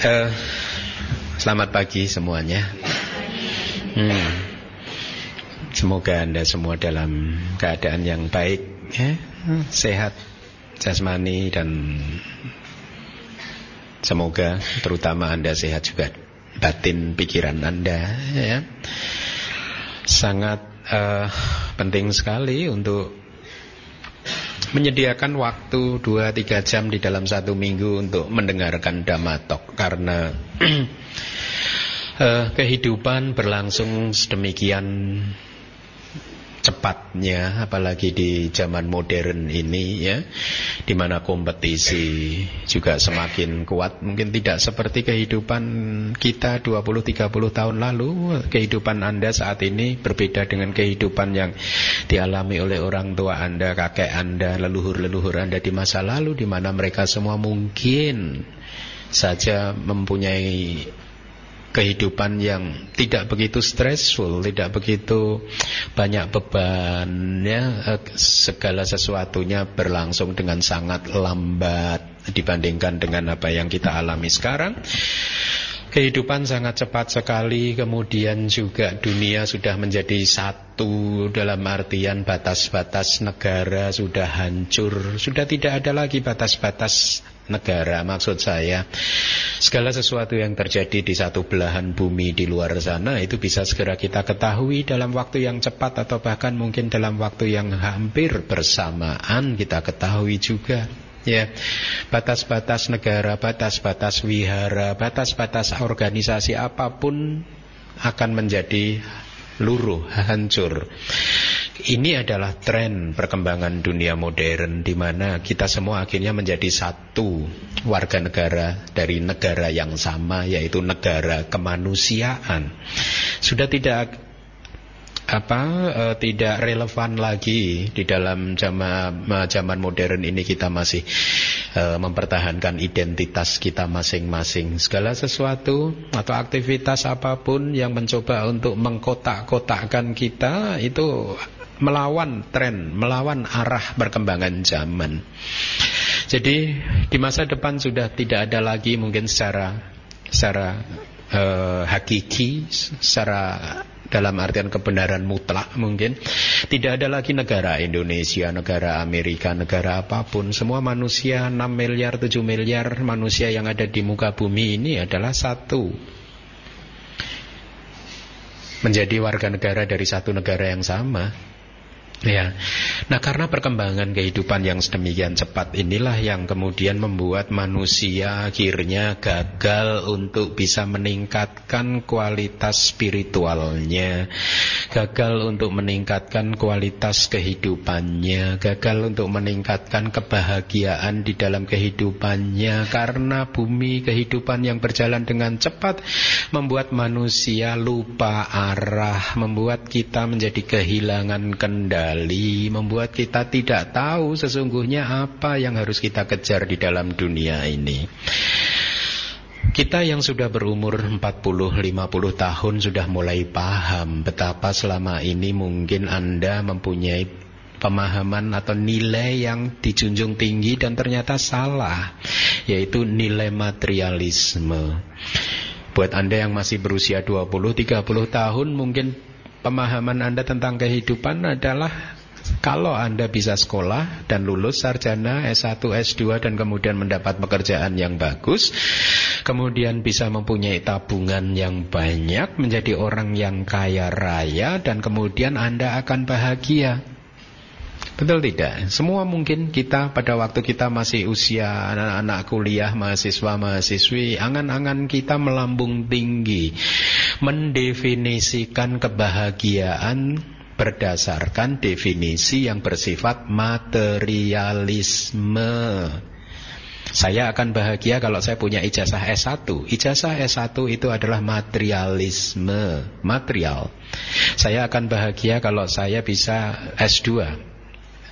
uh, selamat pagi semuanya. Hmm. Semoga anda semua dalam keadaan yang baik, ya, sehat, jasmani dan semoga terutama anda sehat juga batin pikiran anda. Ya. Sangat uh, penting sekali untuk menyediakan waktu 2-3 jam di dalam satu minggu untuk mendengarkan Damatok karena uh, kehidupan berlangsung sedemikian cepatnya apalagi di zaman modern ini ya di mana kompetisi juga semakin kuat. Mungkin tidak seperti kehidupan kita 20 30 tahun lalu. Kehidupan Anda saat ini berbeda dengan kehidupan yang dialami oleh orang tua Anda kakek Anda leluhur-leluhur Anda di masa lalu di mana mereka semua mungkin saja mempunyai kehidupan yang tidak begitu stressful, tidak begitu banyak beban ya segala sesuatunya berlangsung dengan sangat lambat dibandingkan dengan apa yang kita alami sekarang. Kehidupan sangat cepat sekali Kemudian juga dunia sudah menjadi satu Dalam artian batas-batas negara sudah hancur Sudah tidak ada lagi batas-batas negara Maksud saya. Segala sesuatu yang terjadi di satu belahan bumi di luar sana Itu bisa segera kita ketahui dalam waktu yang cepat Atau bahkan mungkin dalam waktu yang hampir bersamaan Kita ketahui juga Ya, batas-batas negara, batas-batas wihara, batas-batas organisasi apa pun akan menjadi luruh, hancur. Ini adalah tren perkembangan dunia modern di mana kita semua akhirnya menjadi satu warga negara dari negara yang sama yaitu negara kemanusiaan. Sudah tidak apa e, tidak relevan lagi di dalam zaman zaman modern ini kita masih e, mempertahankan identitas kita masing-masing segala sesuatu atau aktivitas apa pun yang mencoba untuk mengkotak-kotakkan kita itu melawan tren, melawan arah perkembangan zaman. Jadi di masa depan sudah tidak ada lagi mungkin secara secara e, hakiki, secara dalam artian kebenaran mutlak mungkin. Tidak ada lagi negara Indonesia, negara Amerika, negara apa pun. Semua manusia 6 miliar, 7 miliar manusia yang ada di muka bumi ini adalah satu. Menjadi warga negara dari satu negara yang sama Ya, nah karena perkembangan kehidupan yang sedemikian cepat inilah yang kemudian membuat manusia akhirnya gagal untuk bisa meningkatkan kualitas spiritualnya, gagal untuk meningkatkan kualitas kehidupannya, gagal untuk meningkatkan kebahagiaan di dalam kehidupannya. Karena bumi kehidupan yang berjalan dengan cepat membuat manusia lupa arah, membuat kita menjadi kehilangan kendali kembali membuat kita tidak tahu sesungguhnya apa yang harus kita kejar di dalam dunia ini. Kita yang sudah berumur 40-50 tahun sudah mulai paham betapa selama ini mungkin Anda mempunyai pemahaman atau nilai yang dijunjung tinggi dan ternyata salah yaitu nilai materialisme. Buat Anda yang masih berusia 20-30 tahun mungkin pemahaman Anda tentang kehidupan adalah kalau Anda bisa sekolah dan lulus sarjana S1, S2 dan kemudian mendapat pekerjaan yang bagus, kemudian bisa mempunyai tabungan yang banyak, menjadi orang yang kaya raya dan kemudian Anda akan bahagia. Betul tidak? Semua mungkin kita pada waktu kita masih usia anak-anak kuliah, mahasiswa, mahasiswi, angan-angan kita melambung tinggi. Mendefinisikan kebahagiaan berdasarkan definisi yang bersifat materialisme. Saya akan bahagia kalau saya punya ijazah S1. Ijazah S1 itu adalah materialisme, material. Saya akan bahagia kalau saya bisa S2.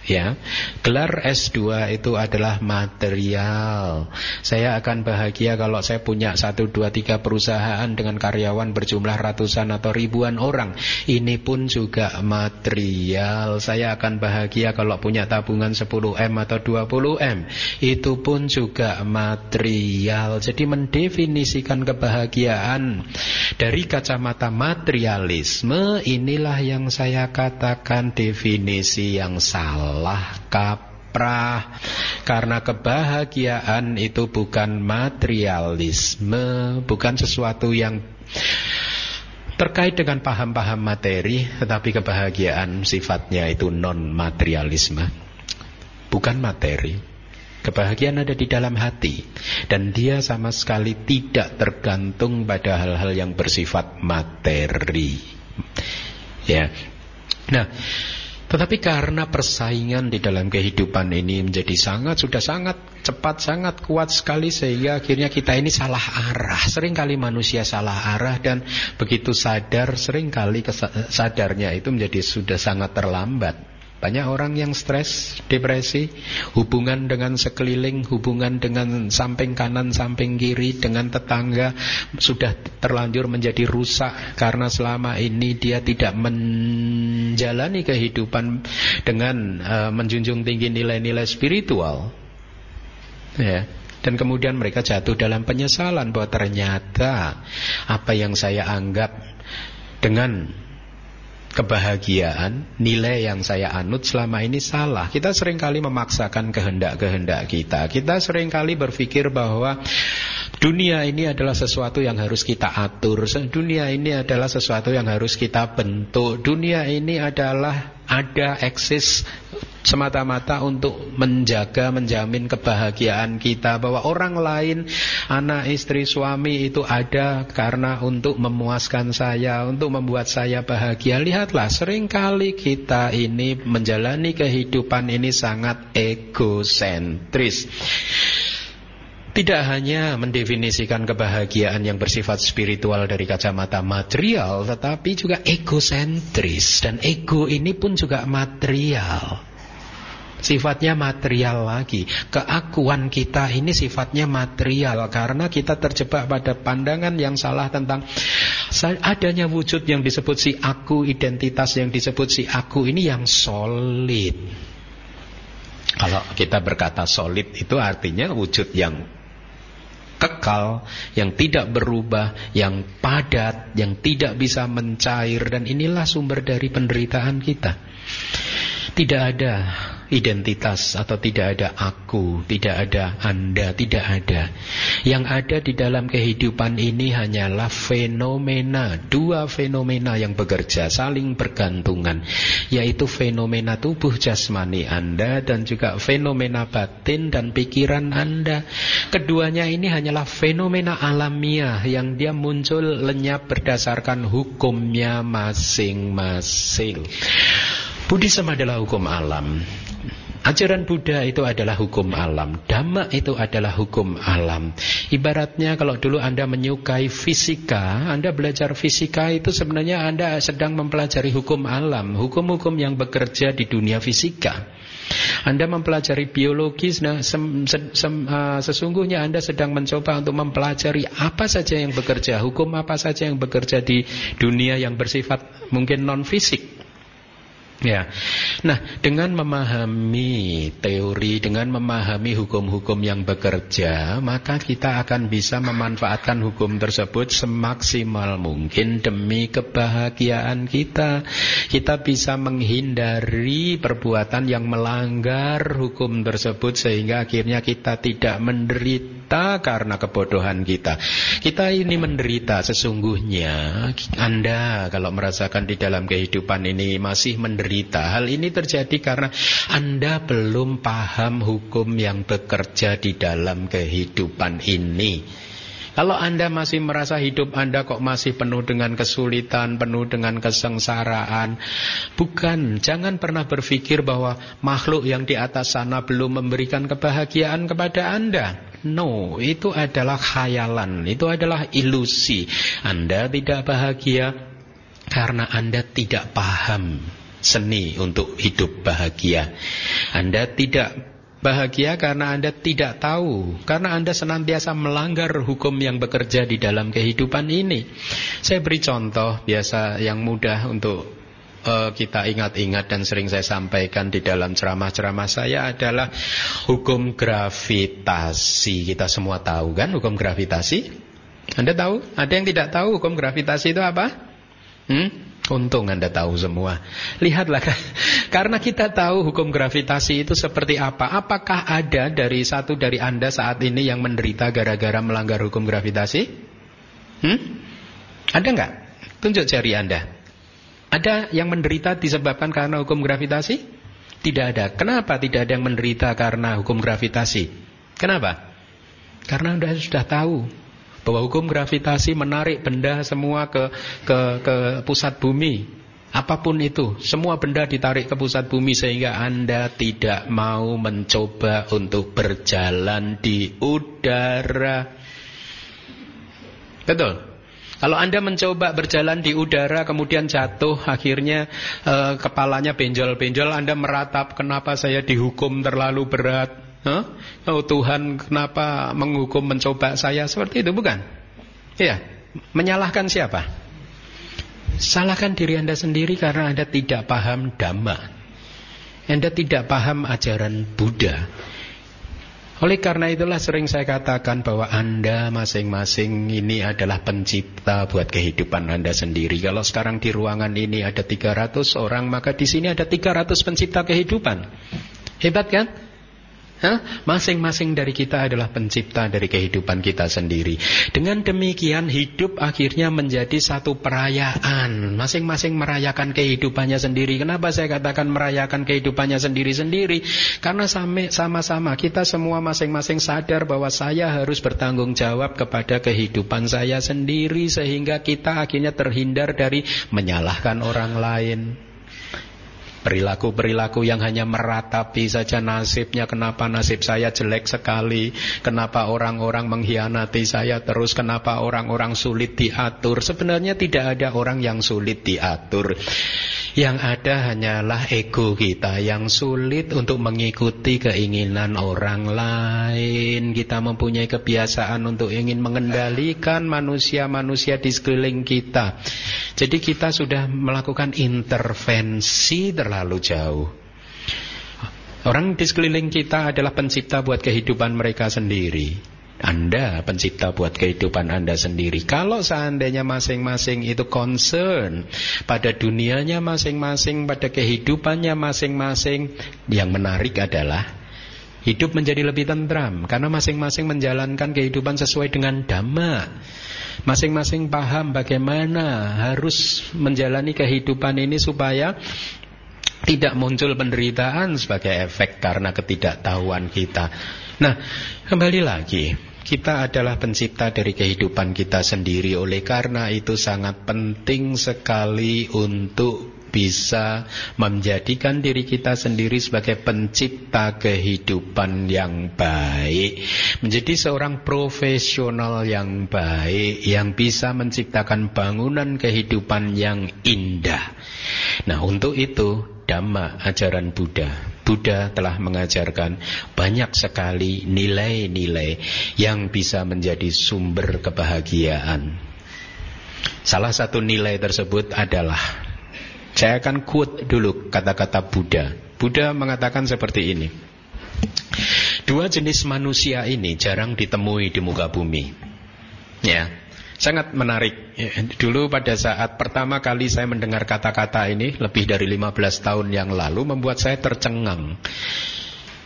Ya. Gelar S2 itu adalah material. Saya akan bahagia kalau saya punya satu dua tiga perusahaan dengan karyawan berjumlah ratusan atau ribuan orang. Ini pun juga material. Saya akan bahagia kalau punya tabungan 10M atau 20M. Itu pun juga material. Jadi mendefinisikan kebahagiaan dari kacamata materialisme inilah yang saya katakan definisi yang salah salah kaprah. Karena kebahagiaan itu bukan materialisme bukan sesuatu yang terkait dengan paham-paham materi tetapi kebahagiaan sifatnya itu non materialisme bukan materi. Kebahagiaan ada di dalam hati dan dia sama sekali tidak tergantung pada hal-hal yang bersifat materi. Ya. Nah tetapi karena persaingan di dalam kehidupan ini menjadi sangat sudah sangat cepat, sangat kuat sekali sehingga akhirnya kita ini salah arah. Seringkali manusia salah arah dan begitu sadar, sering kali sadarnya itu menjadi sudah sangat terlambat. Banyak orang yang stres, depresi, hubungan dengan sekeliling, hubungan dengan samping kanan, samping kiri, dengan tetangga sudah terlanjur menjadi rusak karena selama ini dia tidak menjalani kehidupan dengan uh, menjunjung tinggi nilai-nilai spiritual. Ya. Dan kemudian mereka jatuh dalam penyesalan bahwa ternyata apa yang saya anggap dengan kebahagiaan, nilai yang saya anut selama ini salah. Kita sering kali memaksakan kehendak-kehendak kita. Kita sering kali berpikir bahwa dunia ini adalah sesuatu yang harus kita atur. Dunia ini adalah sesuatu yang harus kita bentuk. Dunia ini adalah ada eksis semata-mata untuk menjaga, menjamin kebahagiaan kita bahwa orang lain, anak, istri, suami itu ada karena untuk memuaskan saya, untuk membuat saya bahagia. Lihatlah, sering kali kita ini menjalani kehidupan ini sangat egosentris. Tidak hanya mendefinisikan kebahagiaan yang bersifat spiritual dari kacamata material, tetapi juga egosentris. Dan ego ini pun juga material. Sifatnya material lagi. Keakuan kita ini sifatnya material karena kita terjebak pada pandangan yang salah tentang adanya wujud yang disebut si aku, identitas yang disebut si aku ini yang solid. Kalau kita berkata solid itu artinya wujud yang kekal, yang tidak berubah, yang padat, yang tidak bisa mencair dan inilah sumber dari penderitaan kita. Tidak ada identitas atau tidak ada aku, tidak ada Anda, tidak ada. Yang ada di dalam kehidupan ini hanyalah fenomena, dua fenomena yang bekerja, saling bergantungan, yaitu fenomena tubuh jasmani Anda dan juga fenomena batin dan pikiran Anda. Keduanya ini hanyalah fenomena alamiah yang dia muncul lenyap berdasarkan hukumnya masing-masing. Buddhisme adalah hukum alam. Ajaran Buddha itu adalah hukum alam. Dhamma itu adalah hukum alam. Ibaratnya kalau dulu Anda menyukai fisika Anda belajar fisika itu sebenarnya Anda sedang mempelajari hukum alam Hukum-hukum yang bekerja di dunia fisika. Anda mempelajari biologi, nah, sem, sem, sem, uh, sesungguhnya Anda sedang mencoba untuk mempelajari apa saja yang bekerja, hukum apa saja yang bekerja di dunia yang bersifat mungkin non fisik. Ya. Nah, dengan memahami teori, dengan memahami hukum-hukum yang bekerja, maka kita akan bisa memanfaatkan hukum tersebut semaksimal mungkin demi kebahagiaan kita. Kita bisa menghindari perbuatan yang melanggar hukum tersebut sehingga akhirnya kita tidak menderita karena kebodohan kita. Kita ini menderita sesungguhnya. Anda kalau merasakan di dalam kehidupan ini masih menderita menderita. Hal ini terjadi karena Anda belum paham hukum yang bekerja di dalam kehidupan ini. Kalau Anda masih merasa hidup Anda kok masih penuh dengan kesulitan, penuh dengan kesengsaraan, bukan, jangan pernah berpikir bahwa makhluk yang di atas sana belum memberikan kebahagiaan kepada Anda. No, itu adalah khayalan, itu adalah ilusi. Anda tidak bahagia karena Anda tidak paham seni untuk hidup bahagia. Anda tidak bahagia karena Anda tidak tahu, karena Anda senantiasa melanggar hukum yang bekerja di dalam kehidupan ini. Saya beri contoh biasa yang mudah untuk uh, kita ingat-ingat dan sering saya sampaikan di dalam ceramah-ceramah saya adalah hukum gravitasi. Kita semua tahu kan hukum gravitasi? Anda tahu? Ada yang tidak tahu hukum gravitasi itu apa? Hmm? Untung Anda tahu semua. Lihatlah karena kita tahu hukum gravitasi itu seperti apa. Apakah ada dari satu dari Anda saat ini yang menderita gara-gara melanggar hukum gravitasi? Hmm? Ada nggak? Tunjuk jari Anda. Ada yang menderita disebabkan karena hukum gravitasi? Tidak ada. Kenapa tidak ada yang menderita karena hukum gravitasi? Kenapa? Karena Anda sudah tahu bahwa hukum gravitasi menarik benda semua ke ke ke pusat bumi. Apa pun itu, semua benda ditarik ke pusat bumi sehingga Anda tidak mau mencoba untuk berjalan di udara. Betul? Kalau Anda mencoba berjalan di udara kemudian jatuh akhirnya eh, kepalanya benjol-benjol Anda meratap kenapa saya dihukum terlalu berat Huh? Oh Tuhan kenapa menghukum mencoba saya seperti itu bukan? Iya. Menyalahkan siapa? Salahkan diri Anda sendiri karena Anda tidak paham dhamma. Anda tidak paham ajaran Buddha. Oleh karena itulah sering saya katakan bahwa Anda masing-masing ini adalah pencipta buat kehidupan Anda sendiri. Kalau sekarang di ruangan ini ada 300 orang, maka di sini ada 300 pencipta kehidupan. Hebat kan? Masing-masing dari kita adalah pencipta dari kehidupan kita sendiri. Dengan demikian hidup akhirnya menjadi satu perayaan. Masing-masing merayakan kehidupannya sendiri. Kenapa saya katakan merayakan kehidupannya sendiri-sendiri? Karena sama-sama kita semua masing-masing sadar bahwa saya harus bertanggung jawab kepada kehidupan saya sendiri. Sehingga kita akhirnya terhindar dari menyalahkan orang lain. Perilaku-perilaku yang hanya meratapi saja nasibnya. Kenapa nasib saya jelek sekali? Kenapa orang-orang mengkhianati saya terus? Kenapa orang-orang sulit diatur? Sebenarnya tidak ada orang yang sulit diatur Yang ada hanyalah ego kita Yang sulit untuk mengikuti keinginan orang lain Kita mempunyai kebiasaan untuk ingin mengendalikan manusia-manusia di sekeliling kita Jadi kita sudah melakukan intervensi terlalu jauh. Orang di sekeliling kita adalah pencipta buat kehidupan mereka sendiri. Anda pencipta buat kehidupan Anda sendiri. Kalau seandainya masing-masing itu concern pada dunianya masing-masing, pada kehidupannya masing-masing, yang menarik adalah hidup menjadi lebih tentram karena masing-masing menjalankan kehidupan sesuai dengan dhamma. Masing-masing paham bagaimana harus menjalani kehidupan ini supaya tidak muncul penderitaan sebagai efek karena ketidaktahuan kita. Nah, kembali lagi, kita adalah pencipta dari kehidupan kita sendiri. Oleh karena itu sangat penting sekali untuk bisa menjadikan diri kita sendiri sebagai pencipta kehidupan yang baik, menjadi seorang profesional yang baik yang bisa menciptakan bangunan kehidupan yang indah. Nah, untuk itu Dhamma ajaran Buddha Buddha telah mengajarkan banyak sekali nilai-nilai yang bisa menjadi sumber kebahagiaan. Salah satu nilai tersebut adalah saya akan quote dulu kata-kata Buddha. Buddha mengatakan seperti ini. Dua jenis manusia ini jarang ditemui di muka bumi. Ya, Sangat menarik. Dulu pada saat pertama kali saya mendengar kata-kata ini lebih dari 15 tahun yang lalu membuat saya tercengang.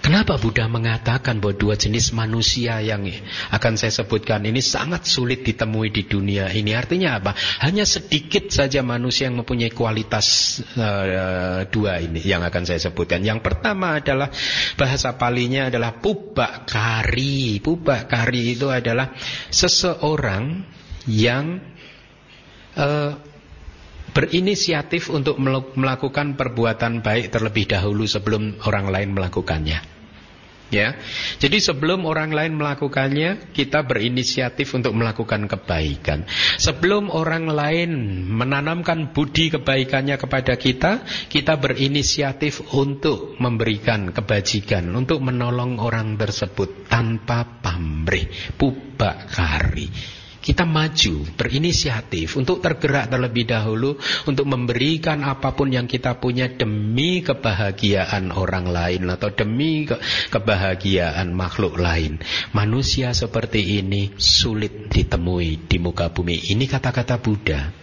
Kenapa Buddha mengatakan bahwa dua jenis manusia yang akan saya sebutkan ini sangat sulit ditemui di dunia ini? Artinya apa? Hanya sedikit saja manusia yang mempunyai kualitas uh, dua ini yang akan saya sebutkan. Yang pertama adalah bahasa palinya adalah pubakari. Pubakari itu adalah seseorang yang uh, berinisiatif untuk melakukan perbuatan baik terlebih dahulu sebelum orang lain melakukannya. Ya, jadi sebelum orang lain melakukannya, kita berinisiatif untuk melakukan kebaikan. Sebelum orang lain menanamkan budi kebaikannya kepada kita, kita berinisiatif untuk memberikan kebajikan, untuk menolong orang tersebut tanpa pamrih, pubak kari. Kita maju, berinisiatif untuk tergerak terlebih dahulu untuk memberikan apa pun yang kita punya demi kebahagiaan orang lain atau demi ke kebahagiaan makhluk lain. Manusia seperti ini sulit ditemui di muka bumi. Ini kata-kata Buddha.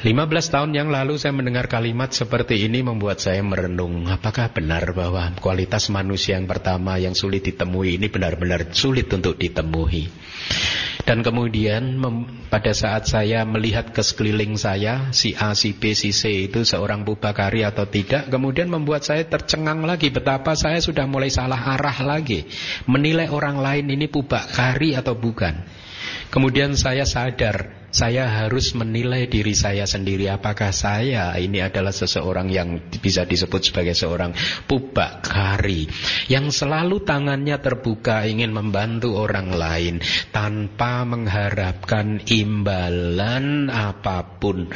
15 tahun yang lalu saya mendengar kalimat seperti ini membuat saya merenung. Apakah benar bahwa kualitas manusia yang pertama yang sulit ditemui ini benar-benar sulit untuk ditemui? Dan kemudian pada saat saya melihat ke sekeliling saya Si A, si B, si C itu seorang bubakari atau tidak Kemudian membuat saya tercengang lagi Betapa saya sudah mulai salah arah lagi. Menilai orang lain ini bubakari atau bukan. Kemudian saya sadar saya harus menilai diri saya sendiri. Apakah saya ini adalah seseorang yang bisa disebut sebagai seorang pubakari yang selalu tangannya terbuka ingin membantu orang lain tanpa mengharapkan imbalan apa pun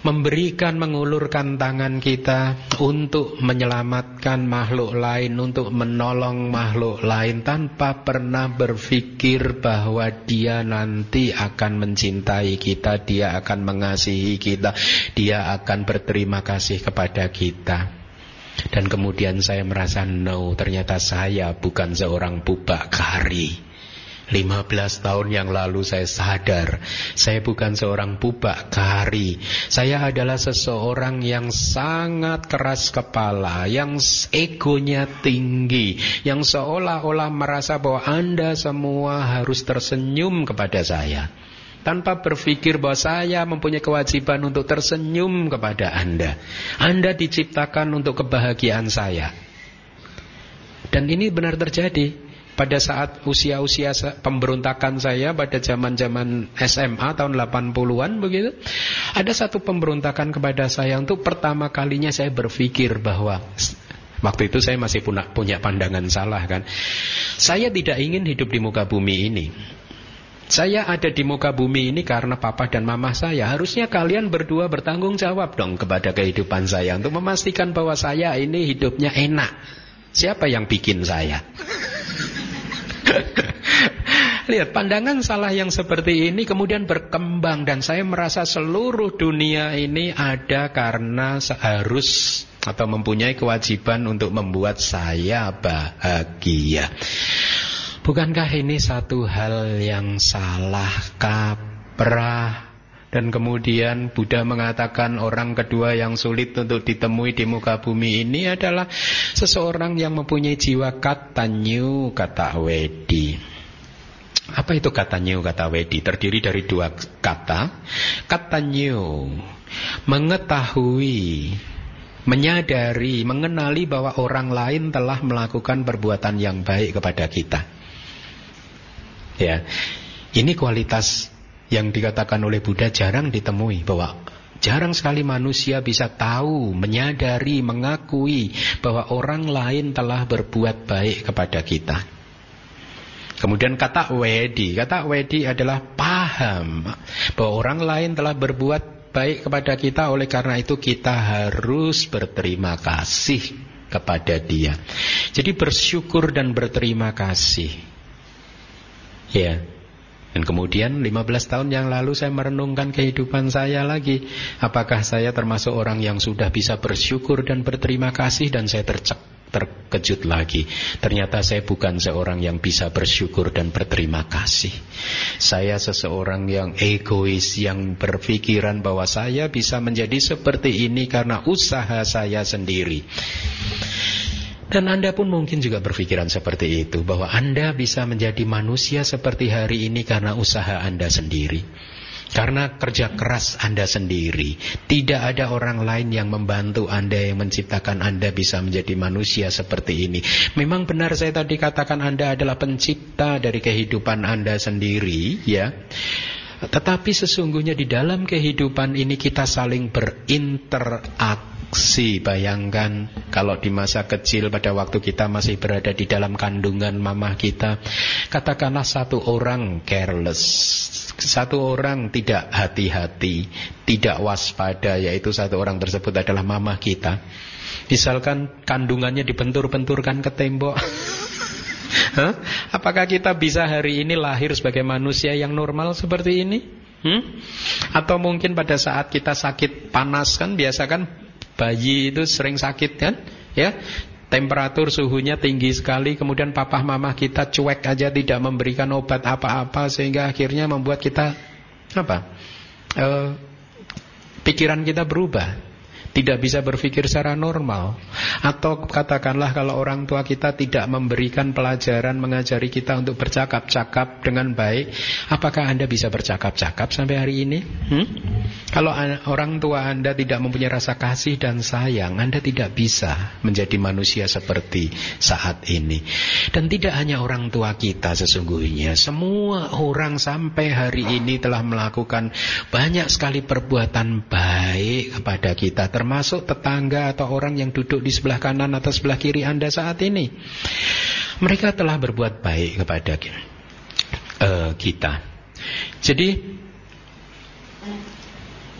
memberikan mengulurkan tangan kita untuk menyelamatkan makhluk lain, untuk menolong makhluk lain tanpa pernah berpikir bahwa dia nanti akan mencintai kita, dia akan mengasihi kita, dia akan berterima kasih kepada kita. Dan kemudian saya merasa no, ternyata saya bukan seorang bubak kari. 15 tahun yang lalu saya sadar Saya bukan seorang bubak kari Saya adalah seseorang yang sangat keras kepala Yang egonya tinggi Yang seolah-olah merasa bahwa Anda semua harus tersenyum kepada saya tanpa berpikir bahwa saya mempunyai kewajiban untuk tersenyum kepada Anda. Anda diciptakan untuk kebahagiaan saya. Dan ini benar terjadi pada saat usia-usia pemberontakan saya pada zaman-zaman SMA tahun 80-an begitu ada satu pemberontakan kepada saya untuk pertama kalinya saya berpikir bahwa waktu itu saya masih punya, punya pandangan salah kan saya tidak ingin hidup di muka bumi ini saya ada di muka bumi ini karena papa dan mama saya. Harusnya kalian berdua bertanggung jawab dong kepada kehidupan saya untuk memastikan bahwa saya ini hidupnya enak. Siapa yang bikin saya? Lihat pandangan salah yang seperti ini kemudian berkembang dan saya merasa seluruh dunia ini ada karena seharus atau mempunyai kewajiban untuk membuat saya bahagia. Bukankah ini satu hal yang salah kaprah dan kemudian Buddha mengatakan orang kedua yang sulit untuk ditemui di muka bumi ini adalah seseorang yang mempunyai jiwa katanyu kata wedi. Apa itu katanyu kata wedi? Terdiri dari dua kata. Katanyu mengetahui menyadari, mengenali bahwa orang lain telah melakukan perbuatan yang baik kepada kita. Ya. Ini kualitas yang dikatakan oleh Buddha jarang ditemui bahwa jarang sekali manusia bisa tahu, menyadari, mengakui bahwa orang lain telah berbuat baik kepada kita. Kemudian kata wedi, kata wedi adalah paham bahwa orang lain telah berbuat baik kepada kita oleh karena itu kita harus berterima kasih kepada dia. Jadi bersyukur dan berterima kasih. Ya. Dan kemudian 15 tahun yang lalu saya merenungkan kehidupan saya lagi. Apakah saya termasuk orang yang sudah bisa bersyukur dan berterima kasih dan saya tercek, terkejut lagi. Ternyata saya bukan seorang yang bisa bersyukur dan berterima kasih. Saya seseorang yang egois yang berpikiran bahwa saya bisa menjadi seperti ini karena usaha saya sendiri. Dan Anda pun mungkin juga berpikiran seperti itu Bahwa Anda bisa menjadi manusia seperti hari ini karena usaha Anda sendiri. Karena kerja keras Anda sendiri. Tidak ada orang lain yang membantu Anda Yang menciptakan Anda bisa menjadi manusia seperti ini. Memang benar saya tadi katakan Anda adalah pencipta dari kehidupan Anda sendiri ya. Tetapi sesungguhnya di dalam kehidupan ini kita saling berinteraksi aksi Bayangkan kalau di masa kecil pada waktu kita masih berada di dalam kandungan mama kita Katakanlah satu orang careless Satu orang tidak hati-hati Tidak waspada Yaitu satu orang tersebut adalah mama kita Misalkan kandungannya dibentur-benturkan ke tembok Hah? Apakah kita bisa hari ini lahir sebagai manusia yang normal seperti ini? Hmm? Atau mungkin pada saat kita sakit panas kan biasa kan bayi itu sering sakit kan? Ya, temperatur suhunya tinggi sekali kemudian papa mama kita cuek aja tidak memberikan obat apa-apa sehingga akhirnya membuat kita apa? E, pikiran kita berubah tidak bisa berpikir secara normal. Atau katakanlah kalau orang tua kita tidak memberikan pelajaran mengajari kita untuk bercakap-cakap dengan baik apakah Anda bisa bercakap-cakap sampai hari ini? Hmm? kalau orang tua Anda tidak mempunyai rasa kasih dan sayang Anda tidak bisa menjadi manusia seperti saat ini. Dan tidak hanya orang tua kita sesungguhnya semua orang sampai hari ini telah melakukan banyak sekali perbuatan baik kepada kita termasuk tetangga atau orang yang duduk di sebelah kanan atau sebelah kiri Anda saat ini. Mereka telah berbuat baik kepada uh, kita. Jadi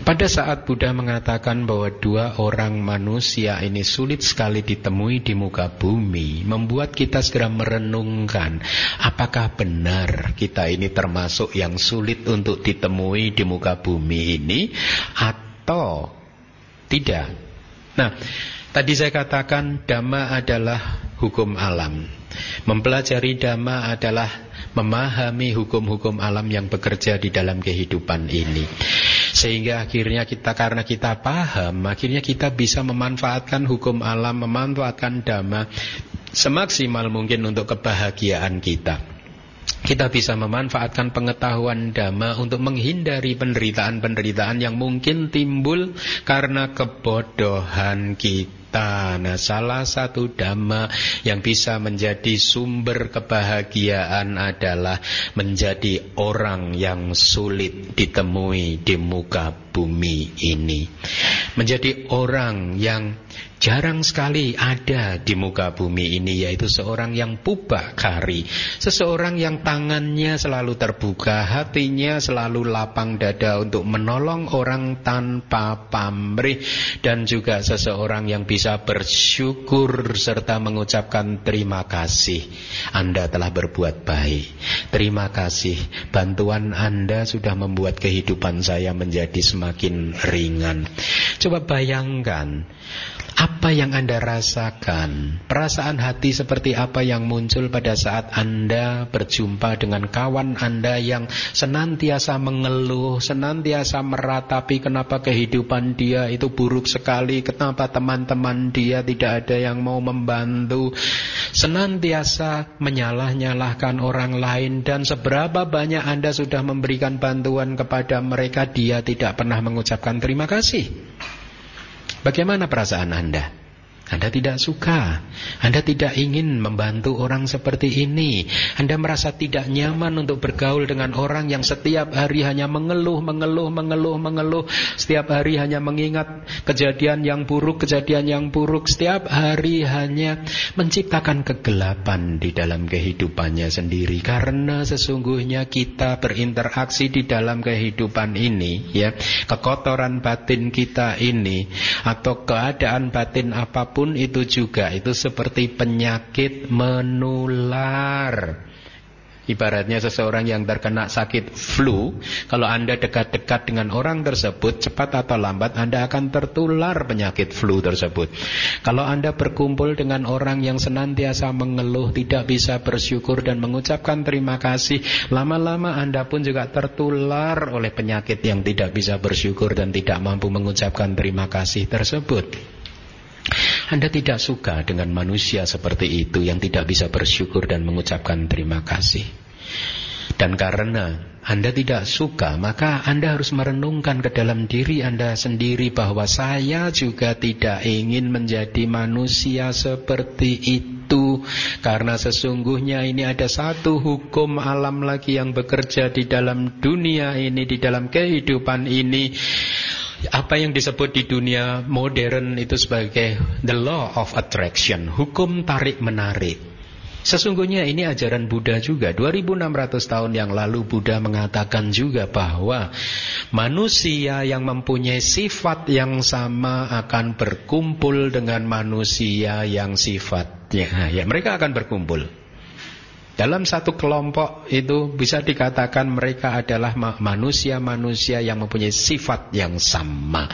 pada saat Buddha mengatakan bahwa dua orang manusia ini sulit sekali ditemui di muka bumi, membuat kita segera merenungkan apakah benar kita ini termasuk yang sulit untuk ditemui di muka bumi ini atau tidak. Nah, tadi saya katakan dhamma adalah hukum alam. Mempelajari dhamma adalah memahami hukum-hukum alam yang bekerja di dalam kehidupan ini. Sehingga akhirnya kita karena kita paham, akhirnya kita bisa memanfaatkan hukum alam, memanfaatkan dhamma semaksimal mungkin untuk kebahagiaan kita kita bisa memanfaatkan pengetahuan dhamma untuk menghindari penderitaan-penderitaan yang mungkin timbul karena kebodohan kita. Nah, salah satu dhamma yang bisa menjadi sumber kebahagiaan adalah menjadi orang yang sulit ditemui di muka bumi ini. Menjadi orang yang jarang sekali ada di muka bumi ini yaitu seorang yang pubak kari seseorang yang tangannya selalu terbuka hatinya selalu lapang dada untuk menolong orang tanpa pamrih. Dan juga seseorang yang bisa bersyukur serta mengucapkan terima kasih. Anda telah berbuat baik. Terima kasih. Bantuan Anda sudah membuat kehidupan saya menjadi semakin ringan. Coba bayangkan apa yang Anda rasakan? Perasaan hati seperti apa yang muncul pada saat Anda berjumpa dengan kawan Anda yang senantiasa mengeluh, senantiasa meratapi kenapa kehidupan dia itu buruk sekali, kenapa teman-teman dia tidak ada yang mau membantu, senantiasa menyalah-nyalahkan orang lain dan seberapa banyak Anda sudah memberikan bantuan kepada mereka, dia tidak pernah mengucapkan terima kasih. Bagaimana perasaan Anda? Anda tidak suka, Anda tidak ingin membantu orang seperti ini. Anda merasa tidak nyaman untuk bergaul dengan orang yang setiap hari hanya mengeluh, mengeluh, mengeluh, mengeluh. Setiap hari hanya mengingat kejadian yang buruk, kejadian yang buruk. Setiap hari hanya menciptakan kegelapan di dalam kehidupannya sendiri. Karena sesungguhnya kita berinteraksi di dalam kehidupan ini, ya, kekotoran batin kita ini atau keadaan batin apa pun pun itu juga itu seperti penyakit menular. Ibaratnya seseorang yang terkena sakit flu, kalau Anda dekat-dekat dengan orang tersebut, cepat atau lambat Anda akan tertular penyakit flu tersebut. Kalau Anda berkumpul dengan orang yang senantiasa mengeluh, tidak bisa bersyukur dan mengucapkan terima kasih, lama-lama Anda pun juga tertular oleh penyakit yang tidak bisa bersyukur dan tidak mampu mengucapkan terima kasih tersebut. Anda tidak suka dengan manusia seperti itu yang tidak bisa bersyukur dan mengucapkan terima kasih. Dan karena Anda tidak suka, maka Anda harus merenungkan ke dalam diri Anda sendiri bahwa saya juga tidak ingin menjadi manusia seperti itu. Karena sesungguhnya ini ada satu hukum alam lagi yang bekerja di dalam dunia ini, di dalam kehidupan ini apa yang disebut di dunia modern itu sebagai the law of attraction, hukum tarik menarik. Sesungguhnya ini ajaran Buddha juga. 2600 tahun yang lalu Buddha mengatakan juga bahwa Manusia yang mempunyai sifat yang sama Akan berkumpul dengan manusia yang sifatnya. Ya mereka akan berkumpul dalam satu kelompok itu bisa dikatakan mereka adalah manusia-manusia yang mempunyai sifat yang sama.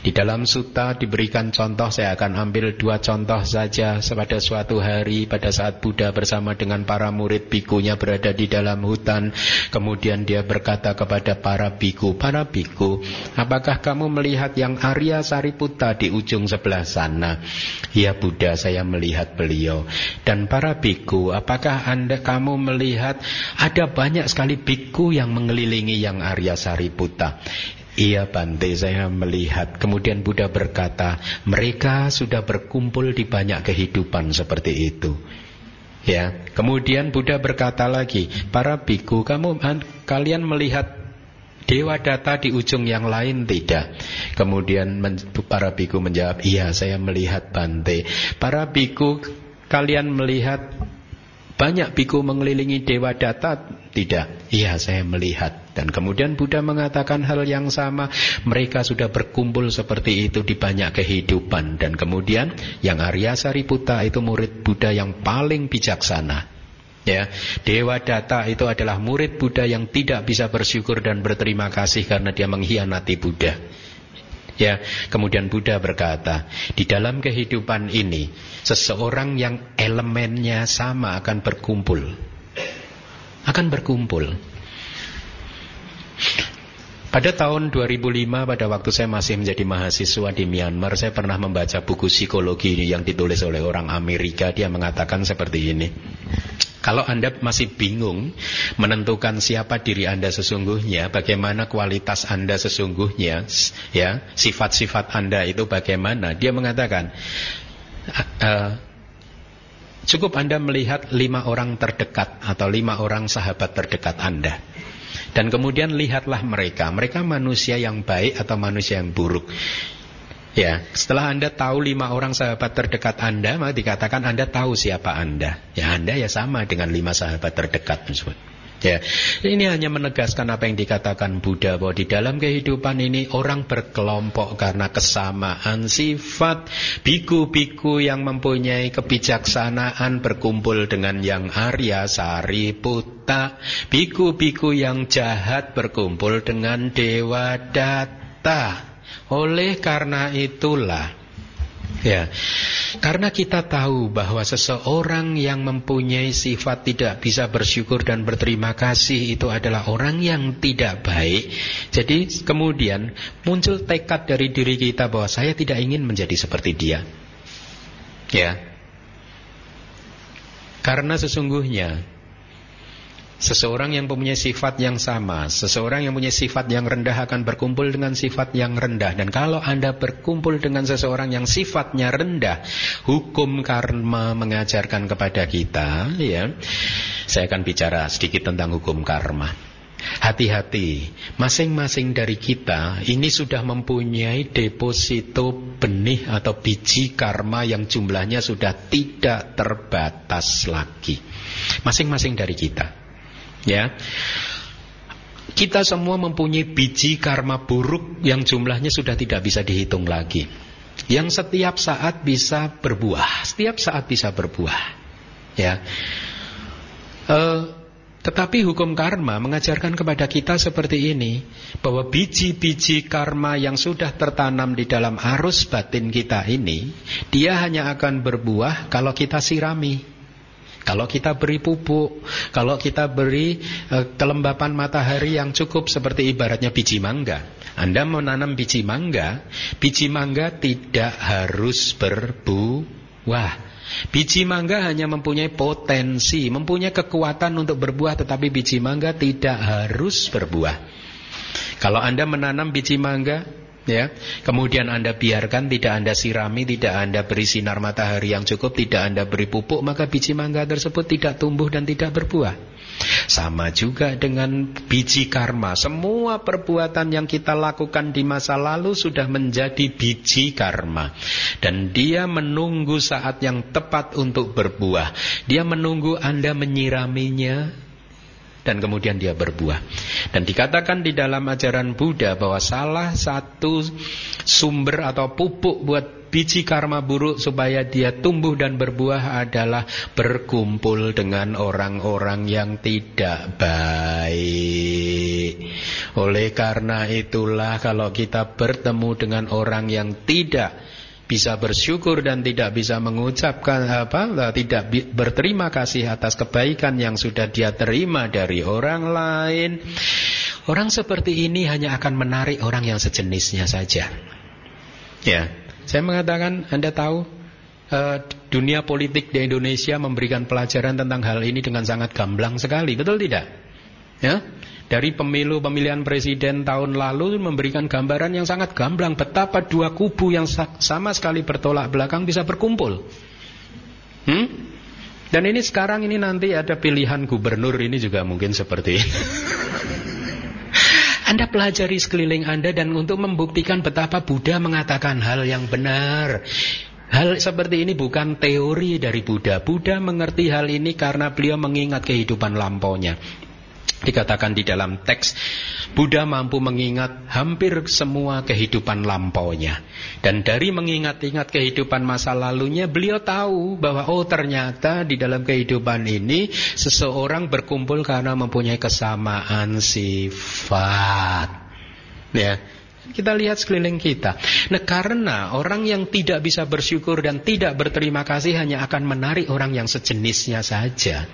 Di dalam suta diberikan contoh, saya akan ambil dua contoh saja. Pada suatu hari pada saat Buddha bersama dengan para murid bikunya berada di dalam hutan. Kemudian dia berkata kepada para biku, para biku, apakah kamu melihat yang Arya Sariputta di ujung sebelah sana? Ya Buddha, saya melihat beliau. Dan para biku, apakah anda anda kamu melihat ada banyak sekali biku yang mengelilingi yang Arya Sariputta. Iya Bante saya melihat Kemudian Buddha berkata Mereka sudah berkumpul di banyak kehidupan seperti itu Ya, kemudian Buddha berkata lagi, para biku, kamu kalian melihat Dewa data di ujung yang lain tidak. Kemudian para biku menjawab, iya saya melihat Bante. Para biku, kalian melihat banyak biku mengelilingi Dewa Data? Tidak. Iya, saya melihat. Dan kemudian Buddha mengatakan hal yang sama. Mereka sudah berkumpul seperti itu di banyak kehidupan. Dan kemudian yang Arya Sariputta itu murid Buddha yang paling bijaksana. Ya, Dewa Data itu adalah murid Buddha yang tidak bisa bersyukur dan berterima kasih karena dia mengkhianati Buddha. Ya, kemudian Buddha berkata, di dalam kehidupan ini seseorang yang elemennya sama akan berkumpul. Akan berkumpul. Pada tahun 2005 pada waktu saya masih menjadi mahasiswa di Myanmar Saya pernah membaca buku psikologi yang ditulis oleh orang Amerika Dia mengatakan seperti ini kalau Anda masih bingung menentukan siapa diri Anda sesungguhnya, bagaimana kualitas Anda sesungguhnya, ya, sifat-sifat Anda itu bagaimana? Dia mengatakan, uh, cukup Anda melihat lima orang terdekat atau lima orang sahabat terdekat Anda. Dan kemudian lihatlah mereka, mereka manusia yang baik atau manusia yang buruk. Ya, setelah Anda tahu lima orang sahabat terdekat Anda, maka dikatakan Anda tahu siapa Anda. Ya, Anda ya sama dengan lima sahabat terdekat tersebut. Ya, ini hanya menegaskan apa yang dikatakan Buddha bahwa di dalam kehidupan ini orang berkelompok karena kesamaan sifat. Biku-biku yang mempunyai kebijaksanaan berkumpul dengan yang Arya Sariputta. Biku-biku yang jahat berkumpul dengan Dewa Data. Oleh karena itulah Ya, karena kita tahu bahwa seseorang yang mempunyai sifat tidak bisa bersyukur dan berterima kasih itu adalah orang yang tidak baik. Jadi kemudian muncul tekad dari diri kita bahwa saya tidak ingin menjadi seperti dia. Ya. Karena sesungguhnya Seseorang yang mempunyai sifat yang sama Seseorang yang punya sifat yang rendah Akan berkumpul dengan sifat yang rendah Dan kalau anda berkumpul dengan seseorang yang sifatnya rendah Hukum karma mengajarkan kepada kita ya, Saya akan bicara sedikit tentang hukum karma Hati-hati, masing-masing dari kita ini sudah mempunyai deposito benih atau biji karma yang jumlahnya sudah tidak terbatas lagi. Masing-masing dari kita. Ya. Kita semua mempunyai biji karma buruk yang jumlahnya sudah tidak bisa dihitung lagi. Yang setiap saat bisa berbuah, setiap saat bisa berbuah. Ya. E, tetapi hukum karma mengajarkan kepada kita seperti ini Bahwa biji-biji karma yang sudah tertanam di dalam arus batin kita ini Dia hanya akan berbuah kalau kita sirami kalau kita beri pupuk, kalau kita beri e, kelembapan matahari yang cukup seperti ibaratnya biji mangga. Anda menanam biji mangga, biji mangga tidak harus berbuah. Biji mangga hanya mempunyai potensi, mempunyai kekuatan untuk berbuah tetapi biji mangga tidak harus berbuah. Kalau Anda menanam biji mangga, ya. Kemudian Anda biarkan tidak Anda sirami, tidak Anda beri sinar matahari yang cukup, tidak Anda beri pupuk, maka biji mangga tersebut tidak tumbuh dan tidak berbuah. Sama juga dengan biji karma. Semua perbuatan yang kita lakukan di masa lalu sudah menjadi biji karma. Dan dia menunggu saat yang tepat untuk berbuah. Dia menunggu Anda menyiraminya, dan kemudian dia berbuah. Dan dikatakan di dalam ajaran Buddha bahwa salah satu sumber atau pupuk buat biji karma buruk supaya dia tumbuh dan berbuah adalah berkumpul dengan orang-orang yang tidak baik. Oleh karena itulah kalau kita bertemu dengan orang yang tidak bisa bersyukur dan tidak bisa mengucapkan apa tidak berterima kasih atas kebaikan yang sudah dia terima dari orang lain. Orang seperti ini hanya akan menarik orang yang sejenisnya saja. Ya saya mengatakan Anda tahu uh, dunia politik di Indonesia memberikan pelajaran tentang hal ini dengan sangat gamblang sekali betul tidak? Ya dari pemilu pemilihan presiden tahun lalu memberikan gambaran yang sangat gamblang betapa dua kubu yang sama sekali bertolak belakang bisa berkumpul. Hmm? Dan ini sekarang ini nanti ada pilihan gubernur ini juga mungkin seperti ini. Anda pelajari sekeliling Anda dan untuk membuktikan betapa Buddha mengatakan hal yang benar. Hal seperti ini bukan teori dari Buddha. Buddha mengerti hal ini karena beliau mengingat kehidupan lampaunya. Dikatakan di dalam teks Buddha mampu mengingat hampir semua kehidupan lampaunya. Dan dari mengingat-ingat kehidupan masa lalunya Beliau tahu bahwa oh ternyata di dalam kehidupan ini Seseorang berkumpul karena mempunyai kesamaan sifat. Ya, kita lihat sekeliling kita. Nah, karena orang yang tidak bisa bersyukur dan tidak berterima kasih hanya akan menarik orang yang sejenisnya saja.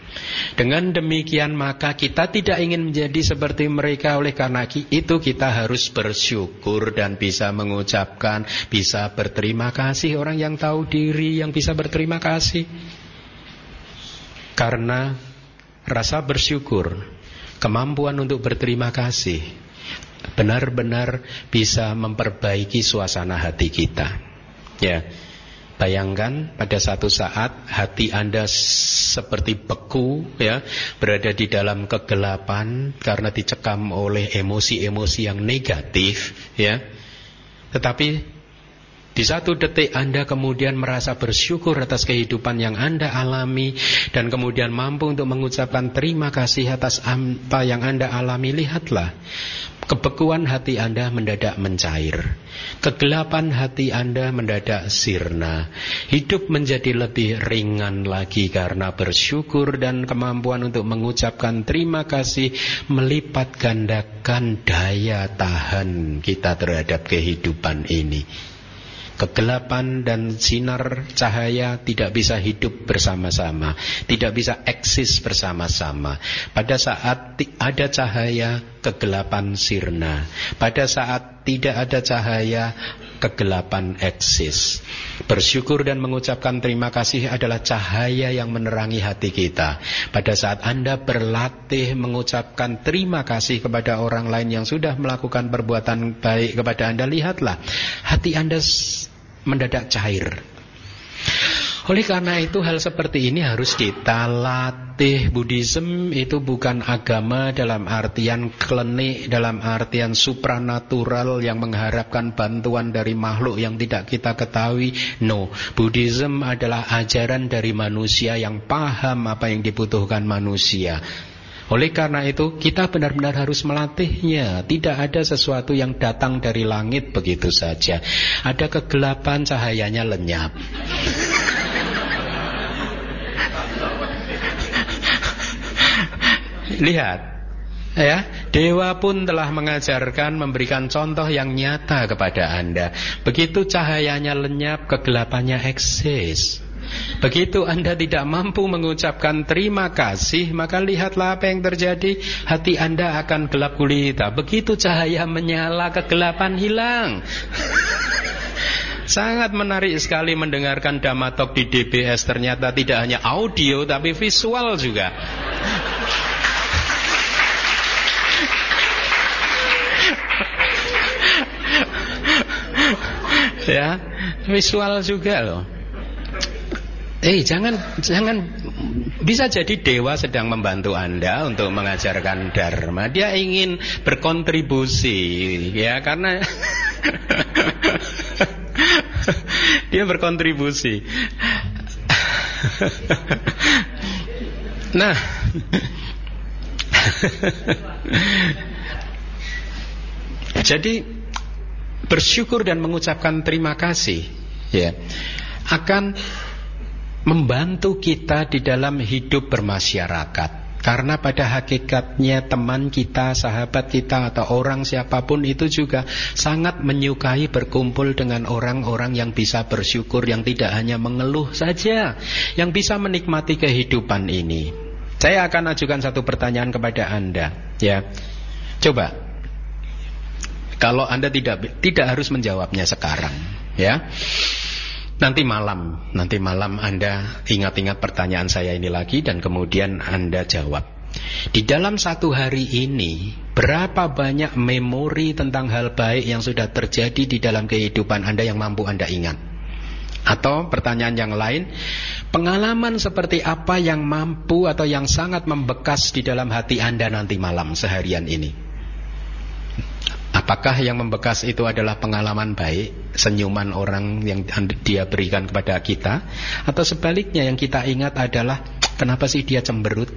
Dengan demikian maka kita tidak ingin menjadi seperti mereka oleh karena itu kita harus bersyukur dan bisa mengucapkan, bisa berterima kasih orang yang tahu diri yang bisa berterima kasih. Karena rasa bersyukur, kemampuan untuk berterima kasih benar-benar bisa memperbaiki suasana hati kita. Ya. Bayangkan pada satu saat hati Anda seperti beku ya, berada di dalam kegelapan karena dicekam oleh emosi-emosi yang negatif ya. Tetapi di satu detik Anda kemudian merasa bersyukur atas kehidupan yang Anda alami dan kemudian mampu untuk mengucapkan terima kasih atas apa yang Anda alami. Lihatlah Kebekuan hati Anda mendadak mencair. Kegelapan hati Anda mendadak sirna. Hidup menjadi lebih ringan lagi karena bersyukur dan kemampuan untuk mengucapkan terima kasih melipat gandakan daya tahan kita terhadap kehidupan ini. Kegelapan dan sinar cahaya tidak bisa hidup bersama-sama, tidak bisa eksis bersama-sama. Pada saat ada cahaya, kegelapan sirna. Pada saat tidak ada cahaya, kegelapan eksis. Bersyukur dan mengucapkan terima kasih adalah cahaya yang menerangi hati kita. Pada saat Anda berlatih mengucapkan terima kasih kepada orang lain yang sudah melakukan perbuatan baik kepada Anda, lihatlah hati Anda mendadak cair. Oleh karena itu hal seperti ini harus kita latih. Buddhism itu bukan agama dalam artian klinik, dalam artian supranatural yang mengharapkan bantuan dari makhluk yang tidak kita ketahui. No, Buddhism adalah ajaran dari manusia yang paham apa yang dibutuhkan manusia. Oleh karena itu kita benar-benar harus melatihnya Tidak ada sesuatu yang datang dari langit begitu saja Ada kegelapan cahayanya lenyap Lihat Ya, dewa pun telah mengajarkan memberikan contoh yang nyata kepada Anda. Begitu cahayanya lenyap, kegelapannya eksis. Begitu Anda tidak mampu mengucapkan terima kasih, maka lihatlah apa yang terjadi. Hati Anda akan gelap gulita. Begitu cahaya menyala, kegelapan hilang. Sangat menarik sekali mendengarkan Damatok di DBS. Ternyata tidak hanya audio, tapi visual juga. ya, visual juga loh. Eh jangan jangan bisa jadi dewa sedang membantu Anda untuk mengajarkan dharma. Dia ingin berkontribusi ya karena dia berkontribusi. nah, jadi bersyukur dan mengucapkan terima kasih ya akan membantu kita di dalam hidup bermasyarakat. Karena pada hakikatnya teman kita, sahabat kita atau orang siapa pun itu juga sangat menyukai berkumpul dengan orang-orang yang bisa bersyukur, yang tidak hanya mengeluh saja, yang bisa menikmati kehidupan ini. Saya akan ajukan satu pertanyaan kepada Anda, ya. Coba kalau Anda tidak tidak harus menjawabnya sekarang, ya. Nanti malam, nanti malam Anda ingat-ingat pertanyaan saya ini lagi dan kemudian Anda jawab. Di dalam satu hari ini, berapa banyak memori tentang hal baik yang sudah terjadi di dalam kehidupan Anda yang mampu Anda ingat? Atau pertanyaan yang lain, pengalaman seperti apa yang mampu atau yang sangat membekas di dalam hati Anda nanti malam seharian ini? Apakah yang membekas itu adalah pengalaman baik, senyuman orang yang dia berikan kepada kita, atau sebaliknya yang kita ingat adalah kenapa sih dia cemberut?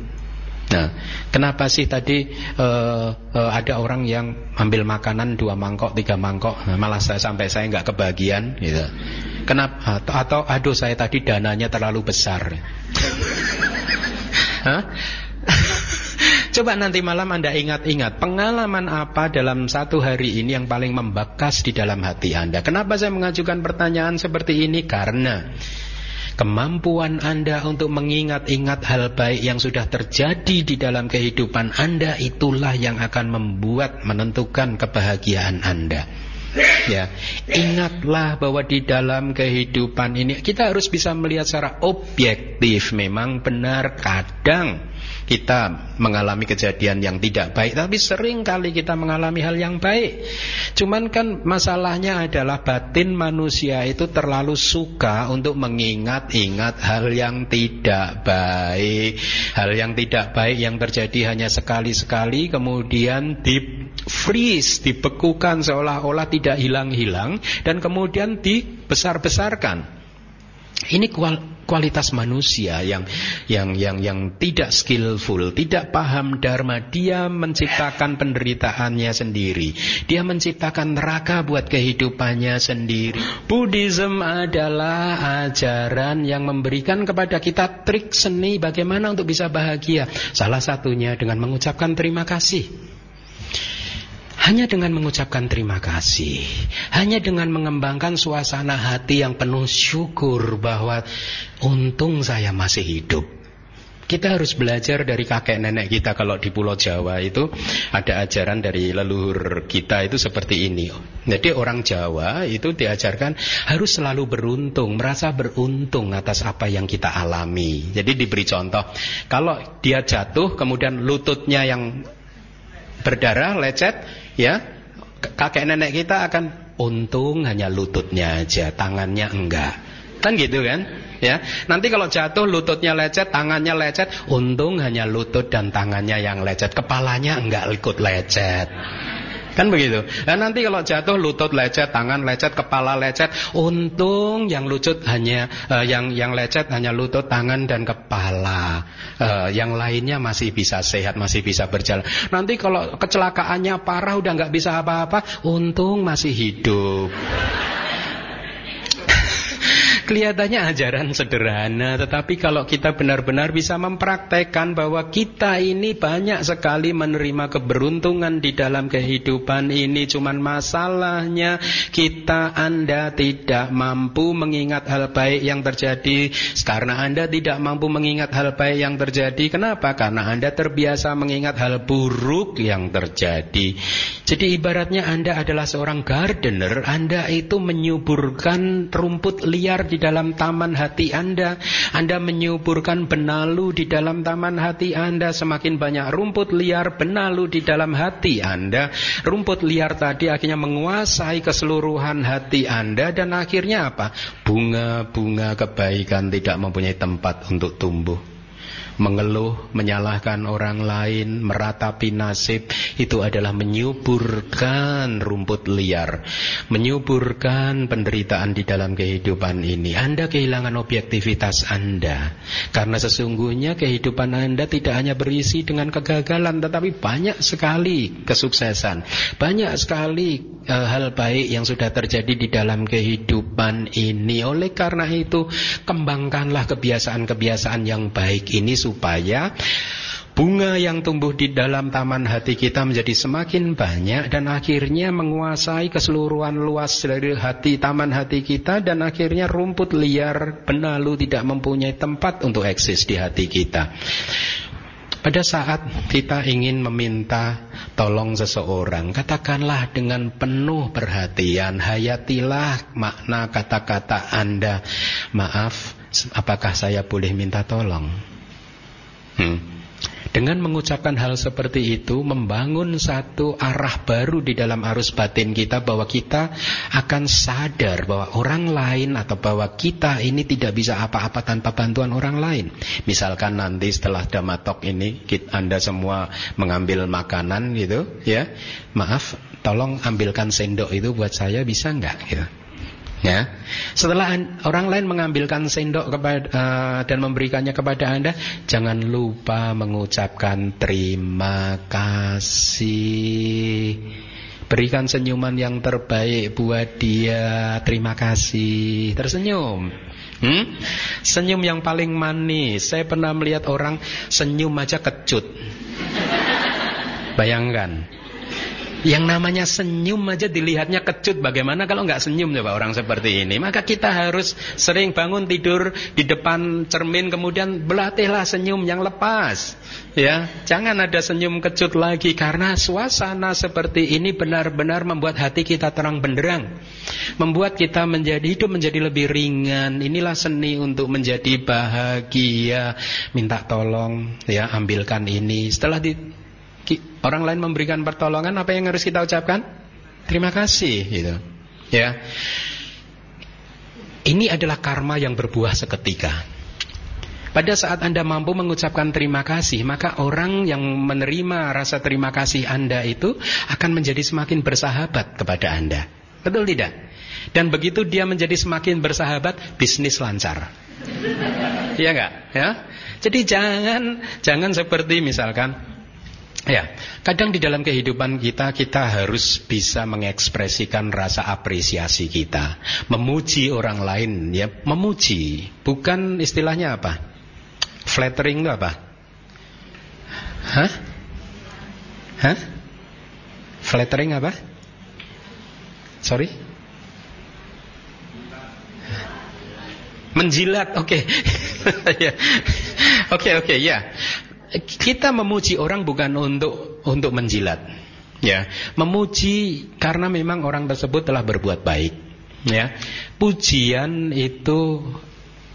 Nah, kenapa sih tadi uh, uh, ada orang yang ambil makanan dua mangkok, tiga mangkok, nah, malah saya sampai saya nggak kebagian, gitu. Kenapa? Atau, atau aduh saya tadi dananya terlalu besar. Coba nanti malam Anda ingat-ingat pengalaman apa dalam satu hari ini yang paling membekas di dalam hati Anda. Kenapa saya mengajukan pertanyaan seperti ini? Karena kemampuan Anda untuk mengingat-ingat hal baik yang sudah terjadi di dalam kehidupan Anda itulah yang akan membuat menentukan kebahagiaan Anda. Ya, ingatlah bahwa di dalam kehidupan ini kita harus bisa melihat secara objektif. Memang benar kadang kita mengalami kejadian yang tidak baik Tapi sering kali kita mengalami hal yang baik. Cuman kan masalahnya adalah batin manusia itu terlalu suka untuk mengingat-ingat hal yang tidak baik. Hal yang tidak baik yang terjadi hanya sekali-sekali Kemudian di freeze, dibekukan seolah-olah tidak hilang-hilang Dan kemudian dibesar-besarkan ini kualitas manusia yang yang yang yang tidak skillful, tidak paham dharma. Dia menciptakan penderitaannya sendiri. Dia menciptakan neraka buat kehidupannya sendiri. Buddhism adalah ajaran yang memberikan kepada kita trik seni bagaimana untuk bisa bahagia. Salah satunya dengan mengucapkan terima kasih. Hanya dengan mengucapkan terima kasih, hanya dengan mengembangkan suasana hati yang penuh syukur bahwa untung saya masih hidup. Kita harus belajar dari kakek nenek kita kalau di Pulau Jawa itu ada ajaran dari leluhur kita itu seperti ini. Jadi orang Jawa itu diajarkan harus selalu beruntung, merasa beruntung atas apa yang kita alami. Jadi diberi contoh, kalau dia jatuh kemudian lututnya yang berdarah, lecet, ya kakek nenek kita akan untung hanya lututnya aja, tangannya enggak. Kan gitu kan? Ya. Nanti kalau jatuh lututnya lecet, tangannya lecet, untung hanya lutut dan tangannya yang lecet, kepalanya enggak ikut lecet. Kan begitu. Dan nanti kalau jatuh lutut lecet, tangan lecet, kepala lecet, untung yang lutut hanya uh, yang yang lecet hanya lutut, tangan dan kepala. Uh, yang lainnya masih bisa sehat, masih bisa berjalan. Nanti kalau kecelakaannya parah udah nggak bisa apa-apa, untung masih hidup. Kelihatannya ajaran sederhana, tetapi kalau kita benar-benar bisa mempraktekkan bahwa kita ini banyak sekali menerima keberuntungan di dalam kehidupan ini, cuman masalahnya kita Anda tidak mampu mengingat hal baik yang terjadi. Karena Anda tidak mampu mengingat hal baik yang terjadi, kenapa? Karena Anda terbiasa mengingat hal buruk yang terjadi. Jadi ibaratnya Anda adalah seorang gardener, Anda itu menyuburkan rumput liar di dalam taman hati Anda. Anda menyuburkan benalu di dalam taman hati Anda. Semakin banyak rumput liar benalu di dalam hati Anda. Rumput liar tadi akhirnya menguasai keseluruhan hati Anda. Dan akhirnya apa? Bunga-bunga kebaikan tidak mempunyai tempat untuk tumbuh mengeluh, menyalahkan orang lain, meratapi nasib, itu adalah menyuburkan rumput liar, menyuburkan penderitaan di dalam kehidupan ini. Anda kehilangan objektivitas Anda, karena sesungguhnya kehidupan Anda tidak hanya berisi dengan kegagalan, tetapi banyak sekali kesuksesan, banyak sekali uh, hal baik yang sudah terjadi di dalam kehidupan ini. Oleh karena itu, kembangkanlah kebiasaan-kebiasaan yang baik ini supaya bunga yang tumbuh di dalam taman hati kita menjadi semakin banyak dan akhirnya menguasai keseluruhan luas dari hati taman hati kita dan akhirnya rumput liar benalu tidak mempunyai tempat untuk eksis di hati kita. Pada saat kita ingin meminta tolong seseorang, katakanlah dengan penuh perhatian, hayatilah makna kata-kata Anda. Maaf, apakah saya boleh minta tolong? Hmm. Dengan mengucapkan hal seperti itu membangun satu arah baru di dalam arus batin kita bahwa kita akan sadar bahwa orang lain atau bahwa kita ini tidak bisa apa-apa tanpa bantuan orang lain. Misalkan nanti setelah damatok ini kita, Anda semua mengambil makanan gitu ya. Maaf, tolong ambilkan sendok itu buat saya bisa enggak gitu. Ya. Setelah orang lain mengambilkan sendok kepada uh, dan memberikannya kepada Anda, jangan lupa mengucapkan terima kasih. Berikan senyuman yang terbaik buat dia. Terima kasih. Tersenyum. Hmm? Senyum yang paling manis. Saya pernah melihat orang senyum aja kecut. Bayangkan. Yang namanya senyum aja dilihatnya kecut. Bagaimana kalau nggak senyum coba orang seperti ini? Maka kita harus sering bangun tidur di depan cermin kemudian berlatihlah senyum yang lepas. Ya, jangan ada senyum kecut lagi karena suasana seperti ini benar-benar membuat hati kita terang benderang. Membuat kita menjadi hidup menjadi lebih ringan. Inilah seni untuk menjadi bahagia. Minta tolong ya, ambilkan ini. Setelah di orang lain memberikan pertolongan, apa yang harus kita ucapkan? Terima kasih, gitu. Ya. Ini adalah karma yang berbuah seketika. Pada saat Anda mampu mengucapkan terima kasih, maka orang yang menerima rasa terima kasih Anda itu akan menjadi semakin bersahabat kepada Anda. Betul tidak? Dan begitu dia menjadi semakin bersahabat, bisnis lancar. Iya enggak? Ya. Jadi jangan jangan seperti misalkan Ya, kadang di dalam kehidupan kita kita harus bisa mengekspresikan rasa apresiasi kita, memuji orang lain ya, memuji, bukan istilahnya apa? Flattering itu apa? Hah? Hah? Flattering apa? Sorry? Menjilat, oke. Ya. Oke, oke, ya kita memuji orang bukan untuk untuk menjilat. Ya, memuji karena memang orang tersebut telah berbuat baik. Ya, pujian itu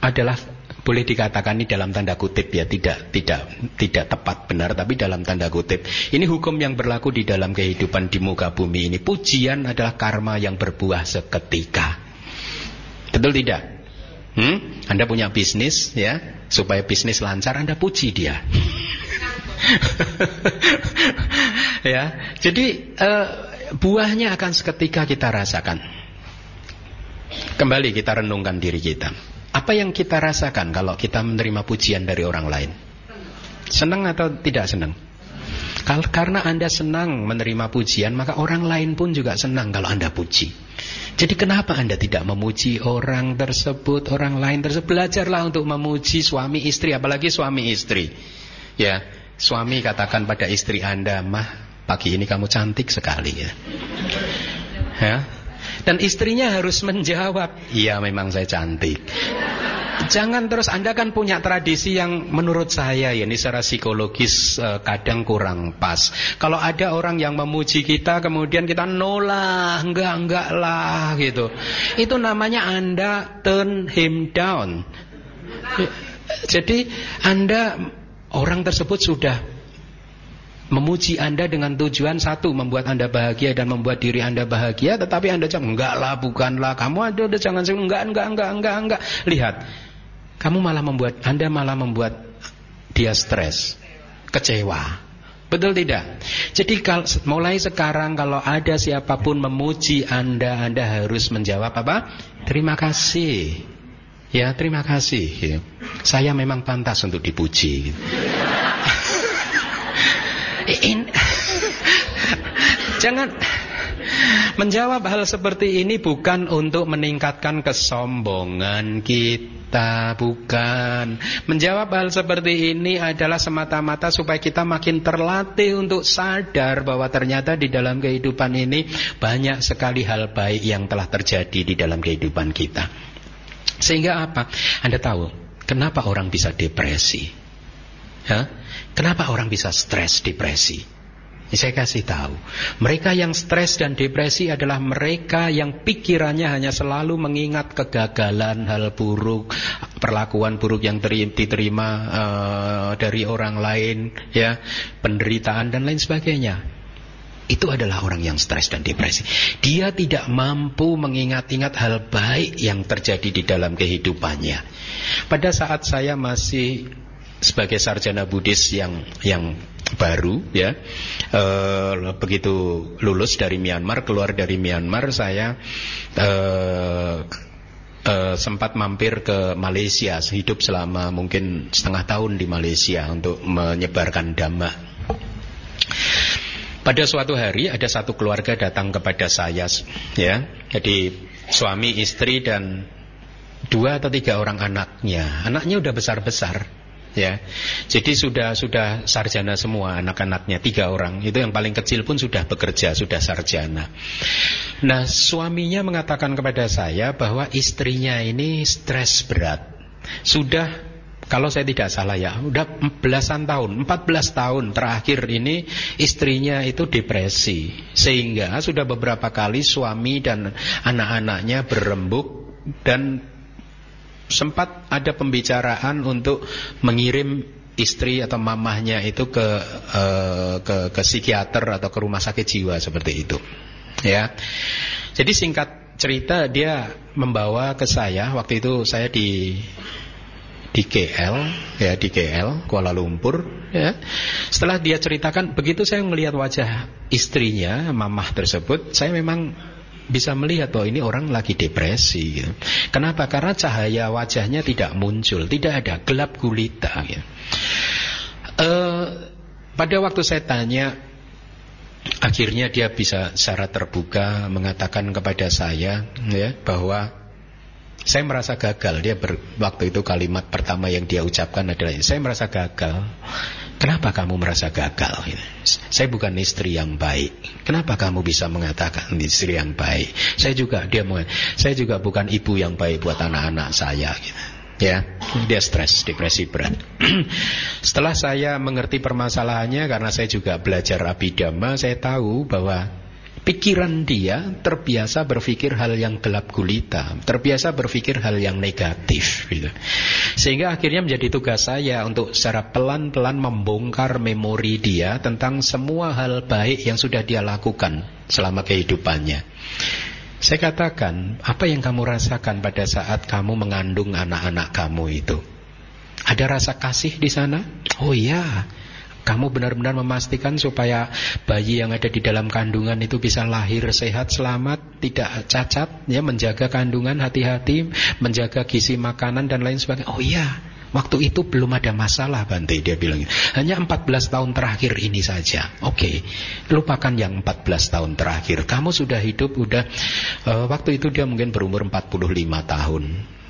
adalah boleh dikatakan ini dalam tanda kutip ya tidak tidak tidak tepat benar tapi dalam tanda kutip ini hukum yang berlaku di dalam kehidupan di muka bumi ini pujian adalah karma yang berbuah seketika betul tidak Hmm? Anda punya bisnis ya, supaya bisnis lancar Anda puji dia. ya, jadi uh, buahnya akan seketika kita rasakan. Kembali kita renungkan diri kita. Apa yang kita rasakan kalau kita menerima pujian dari orang lain? Senang atau tidak senang? Karena Anda senang menerima pujian, maka orang lain pun juga senang kalau Anda puji. Jadi kenapa Anda tidak memuji orang tersebut, orang lain tersebut? Belajarlah untuk memuji suami istri, apalagi suami istri. Ya, suami katakan pada istri Anda, "Mah, pagi ini kamu cantik sekali ya." Ya. Dan istrinya harus menjawab, "Iya, memang saya cantik." Jangan terus Anda kan punya tradisi yang menurut saya ya ini secara psikologis eh, kadang kurang pas. Kalau ada orang yang memuji kita kemudian kita nolak, enggak enggak lah gitu. Itu namanya Anda turn him down. Jadi Anda orang tersebut sudah memuji Anda dengan tujuan satu membuat Anda bahagia dan membuat diri Anda bahagia tetapi Anda jangan enggak lah bukanlah kamu ada udah jangan enggak enggak enggak enggak enggak lihat kamu malah membuat Anda malah membuat dia stres kecewa. Betul tidak? Jadi kalau mulai sekarang kalau ada siapa pun memuji Anda Anda harus menjawab apa? Terima kasih. Ya terima kasih. Ya. saya memang pantas untuk dipuji. In, jangan menjawab hal seperti ini bukan untuk meningkatkan kesombongan kita, bukan. Menjawab hal seperti ini adalah semata-mata supaya kita makin terlatih untuk sadar bahwa ternyata di dalam kehidupan ini banyak sekali hal baik yang telah terjadi di dalam kehidupan kita. Sehingga apa? Anda tahu kenapa orang bisa depresi? Ya? Kenapa orang bisa stres, depresi? Saya kasih tahu. Mereka yang stres dan depresi adalah mereka yang pikirannya hanya selalu mengingat kegagalan, hal buruk, perlakuan buruk yang diterima uh, dari orang lain, ya, penderitaan dan lain sebagainya. Itu adalah orang yang stres dan depresi. Dia tidak mampu mengingat-ingat hal baik yang terjadi di dalam kehidupannya. Pada saat saya masih sebagai sarjana Buddhis yang yang baru ya. E, begitu lulus dari Myanmar keluar dari Myanmar saya e, e, sempat mampir ke Malaysia hidup selama mungkin setengah tahun di Malaysia untuk menyebarkan dhamma. Pada suatu hari ada satu keluarga datang kepada saya ya. Jadi suami istri dan dua atau tiga orang anaknya. Anaknya udah besar besar ya. Jadi sudah sudah sarjana semua anak-anaknya tiga orang. Itu yang paling kecil pun sudah bekerja, sudah sarjana. Nah, suaminya mengatakan kepada saya bahwa istrinya ini stres berat. Sudah kalau saya tidak salah ya, udah belasan tahun, 14 tahun terakhir ini istrinya itu depresi. Sehingga sudah beberapa kali suami dan anak-anaknya berembuk dan sempat ada pembicaraan untuk mengirim istri atau mamahnya itu ke uh, ke ke psikiater atau ke rumah sakit jiwa seperti itu. Ya. Jadi singkat cerita dia membawa ke saya waktu itu saya di di KL ya di KL Kuala Lumpur ya. Setelah dia ceritakan begitu saya melihat wajah istrinya mamah tersebut saya memang bisa melihat bahwa ini orang lagi depresi. Gitu. Kenapa? Karena cahaya wajahnya tidak muncul, tidak ada gelap gulita. Gitu. Uh, pada waktu saya tanya, akhirnya dia bisa secara terbuka mengatakan kepada saya ya bahwa saya merasa gagal. Dia ber, waktu itu kalimat pertama yang dia ucapkan adalah saya merasa gagal Kenapa kamu merasa gagal? Saya bukan istri yang baik. Kenapa kamu bisa mengatakan istri yang baik? Saya juga dia saya juga bukan ibu yang baik buat anak-anak saya. Gitu. Ya, dia stres, depresi berat. Setelah saya mengerti permasalahannya karena saya juga belajar abidama, saya tahu bahwa Pikiran dia terbiasa berpikir hal yang gelap gulita, terbiasa berpikir hal yang negatif. Gitu. Sehingga akhirnya menjadi tugas saya untuk secara pelan-pelan membongkar memori dia tentang semua hal baik yang sudah dia lakukan selama kehidupannya. Saya katakan, apa yang kamu rasakan pada saat kamu mengandung anak-anak kamu itu? Ada rasa kasih di sana? Oh iya, kamu benar-benar memastikan supaya bayi yang ada di dalam kandungan itu bisa lahir sehat, selamat, tidak cacat, ya menjaga kandungan hati-hati, menjaga gizi makanan dan lain sebagainya. Oh iya, Waktu itu belum ada masalah Bante dia bilang Hanya 14 tahun terakhir ini saja Oke okay. Lupakan yang 14 tahun terakhir Kamu sudah hidup udah uh, Waktu itu dia mungkin berumur 45 tahun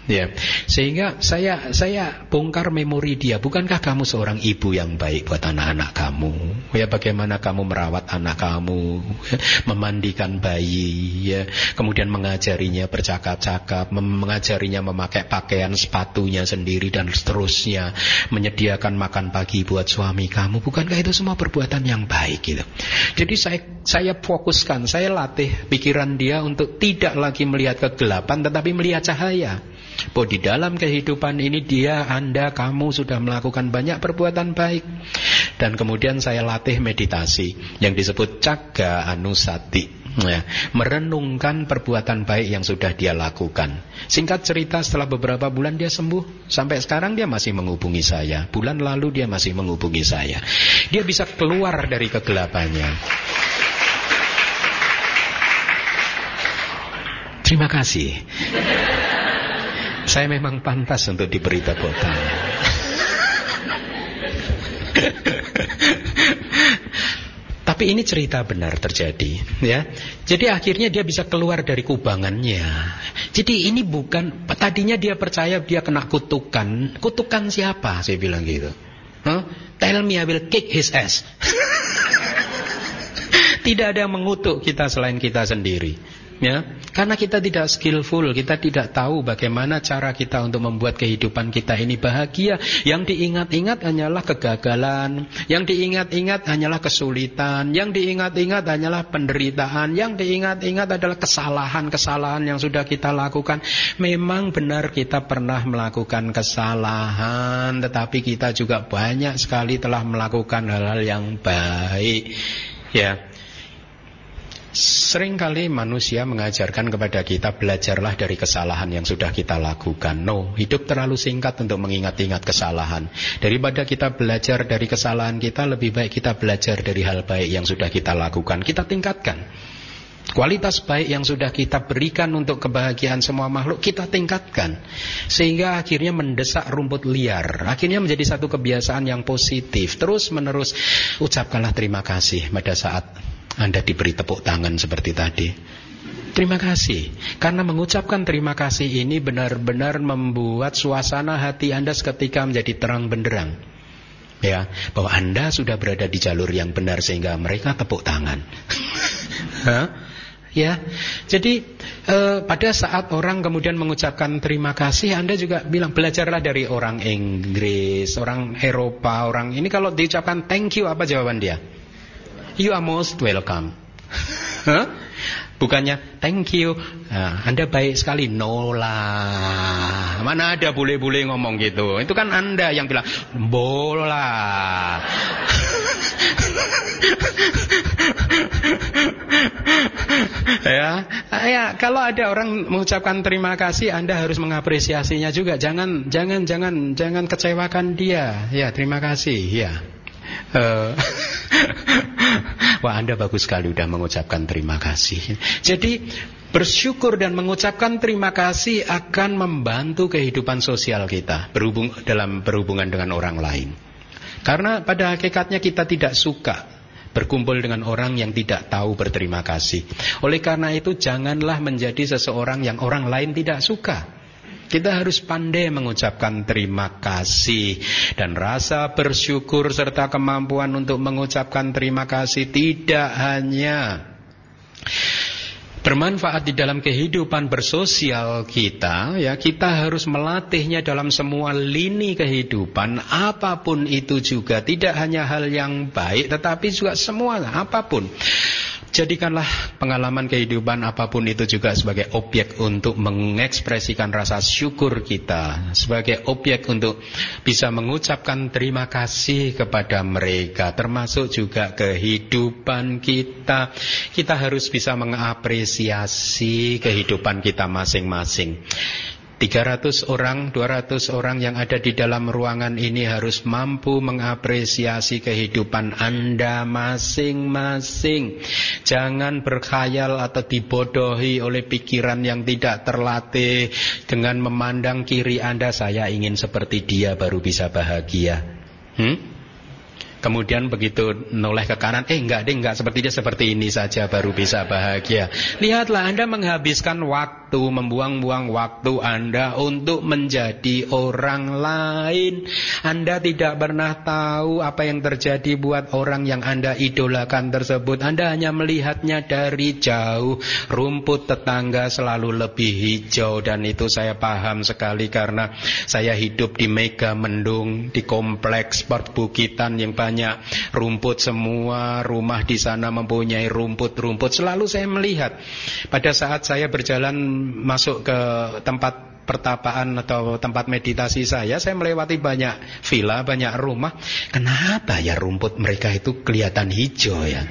Ya, sehingga saya saya bongkar memori dia. Bukankah kamu seorang ibu yang baik buat anak-anak kamu? Ya, bagaimana kamu merawat anak kamu, ya, memandikan bayi, ya, kemudian mengajarinya bercakap-cakap, mengajarinya memakai pakaian sepatunya sendiri dan seterusnya, menyediakan makan pagi buat suami kamu. Bukankah itu semua perbuatan yang baik gitu? Jadi saya saya fokuskan, saya latih pikiran dia untuk tidak lagi melihat kegelapan tetapi melihat cahaya. Bahwa di dalam kehidupan ini dia, anda, kamu sudah melakukan banyak perbuatan baik. Dan kemudian saya latih meditasi yang disebut caga anusati. Ya, merenungkan perbuatan baik yang sudah dia lakukan. Singkat cerita setelah beberapa bulan dia sembuh. Sampai sekarang dia masih menghubungi saya. Bulan lalu dia masih menghubungi saya. Dia bisa keluar dari kegelapannya. Terima kasih. Saya memang pantas untuk diberi tepuk tangan. Tapi ini cerita benar terjadi, ya. Jadi akhirnya dia bisa keluar dari kubangannya. Jadi ini bukan tadinya dia percaya dia kena kutukan. Kutukan siapa? Saya bilang gitu. Huh? Tell me I will kick his ass. Tidak ada yang mengutuk kita selain kita sendiri. Ya, karena kita tidak skillful, kita tidak tahu bagaimana cara kita untuk membuat kehidupan kita ini bahagia. Yang diingat-ingat hanyalah kegagalan, yang diingat-ingat hanyalah kesulitan, yang diingat-ingat hanyalah penderitaan, yang diingat-ingat adalah kesalahan-kesalahan yang sudah kita lakukan. Memang benar kita pernah melakukan kesalahan, tetapi kita juga banyak sekali telah melakukan hal-hal yang baik. Ya, Seringkali manusia mengajarkan kepada kita belajarlah dari kesalahan yang sudah kita lakukan. No, hidup terlalu singkat untuk mengingat-ingat kesalahan. Daripada kita belajar dari kesalahan kita, lebih baik kita belajar dari hal baik yang sudah kita lakukan. Kita tingkatkan. Kualitas baik yang sudah kita berikan untuk kebahagiaan semua makhluk kita tingkatkan Sehingga akhirnya mendesak rumput liar Akhirnya menjadi satu kebiasaan yang positif Terus menerus ucapkanlah terima kasih pada saat anda diberi tepuk tangan seperti tadi. Terima kasih. Karena mengucapkan terima kasih ini benar-benar membuat suasana hati Anda seketika menjadi terang benderang. Ya, bahwa Anda sudah berada di jalur yang benar sehingga mereka tepuk tangan. ya. Jadi eh, pada saat orang kemudian mengucapkan terima kasih, Anda juga bilang belajarlah dari orang Inggris, orang Eropa, orang ini kalau diucapkan thank you apa jawaban dia? You are most welcome. Bukannya thank you. Nah, anda baik sekali. No lah. Mana ada boleh-boleh ngomong gitu. Itu kan Anda yang bilang bola. ya, ya kalau ada orang mengucapkan terima kasih, Anda harus mengapresiasinya juga. Jangan, jangan, jangan, jangan kecewakan dia. Ya, terima kasih. Ya. Uh, Wah Anda bagus sekali sudah mengucapkan terima kasih Jadi bersyukur dan mengucapkan terima kasih akan membantu kehidupan sosial kita berhubung, Dalam berhubungan dengan orang lain Karena pada hakikatnya kita tidak suka berkumpul dengan orang yang tidak tahu berterima kasih. Oleh karena itu janganlah menjadi seseorang yang orang lain tidak suka. Kita harus pandai mengucapkan terima kasih dan rasa bersyukur serta kemampuan untuk mengucapkan terima kasih tidak hanya bermanfaat di dalam kehidupan bersosial kita ya kita harus melatihnya dalam semua lini kehidupan apa pun itu juga. Tidak hanya hal yang baik tetapi juga semua apa pun Jadikanlah pengalaman kehidupan apa pun itu juga sebagai objek untuk mengekspresikan rasa syukur kita, sebagai objek untuk bisa mengucapkan terima kasih kepada mereka, termasuk juga kehidupan kita. Kita harus bisa mengapresiasi kehidupan kita masing-masing. 300 orang, 200 orang yang ada di dalam ruangan ini harus mampu mengapresiasi kehidupan Anda masing-masing. Jangan berkhayal atau dibodohi oleh pikiran yang tidak terlatih dengan memandang kiri Anda, saya ingin seperti dia baru bisa bahagia. Hmm? Kemudian begitu noleh ke kanan, eh enggak deh, enggak seperti dia seperti ini saja baru bisa bahagia. Lihatlah Anda menghabiskan waktu waktu, membuang-buang waktu Anda untuk menjadi orang lain. Anda tidak pernah tahu apa yang terjadi buat orang yang Anda idolakan tersebut. Anda hanya melihatnya dari jauh. Rumput tetangga selalu lebih hijau dan itu saya paham sekali karena saya hidup di Mega Mendung, di kompleks perbukitan yang banyak rumput semua, rumah di sana mempunyai rumput-rumput. Selalu saya melihat pada saat saya berjalan masuk ke tempat pertapaan atau tempat meditasi saya, saya melewati banyak villa, banyak rumah. Kenapa ya rumput mereka itu kelihatan hijau ya?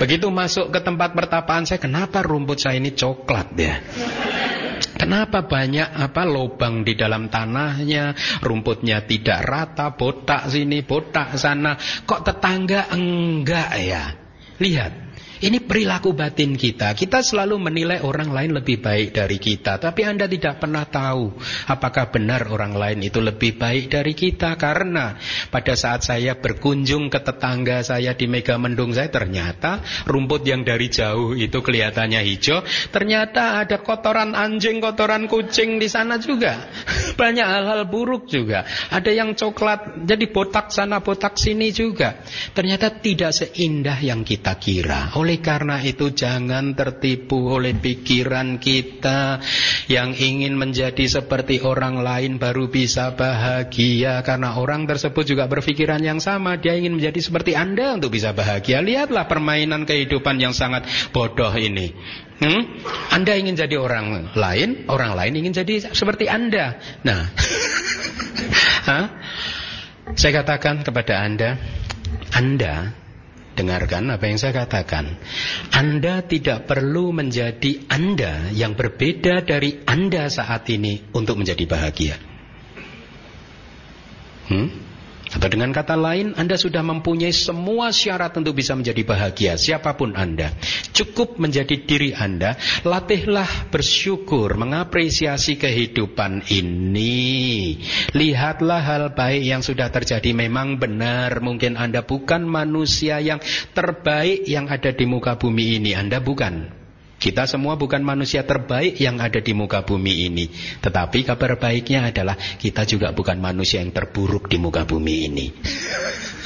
Begitu masuk ke tempat pertapaan saya, kenapa rumput saya ini coklat ya? Kenapa banyak apa lubang di dalam tanahnya, rumputnya tidak rata, botak sini, botak sana. Kok tetangga enggak ya? Lihat, ini perilaku batin kita. Kita selalu menilai orang lain lebih baik dari kita. Tapi Anda tidak pernah tahu apakah benar orang lain itu lebih baik dari kita. Karena pada saat saya berkunjung ke tetangga saya di Mega Mendung saya, ternyata rumput yang dari jauh itu kelihatannya hijau. Ternyata ada kotoran anjing, kotoran kucing di sana juga. Banyak hal-hal buruk juga. Ada yang coklat, jadi botak sana, botak sini juga. Ternyata tidak seindah yang kita kira. Oleh oleh karena itu jangan tertipu oleh pikiran kita yang ingin menjadi seperti orang lain baru bisa bahagia karena orang tersebut juga berpikiran yang sama dia ingin menjadi seperti Anda untuk bisa bahagia. Lihatlah permainan kehidupan yang sangat bodoh ini. Hmm? Anda ingin jadi orang lain, orang lain ingin jadi seperti Anda. Nah, saya katakan kepada Anda, Anda Dengarkan apa yang saya katakan. Anda tidak perlu menjadi Anda yang berbeda dari Anda saat ini untuk menjadi bahagia. Hmm? Atau dengan kata lain, Anda sudah mempunyai semua syarat untuk bisa menjadi bahagia, siapa pun Anda. Cukup menjadi diri Anda, latihlah bersyukur, mengapresiasi kehidupan ini. Lihatlah hal baik yang sudah terjadi, memang benar. Mungkin Anda bukan manusia yang terbaik yang ada di muka bumi ini, Anda bukan. Kita semua bukan manusia terbaik yang ada di muka bumi ini. Tetapi kabar baiknya adalah kita juga bukan manusia yang terburuk di muka bumi ini.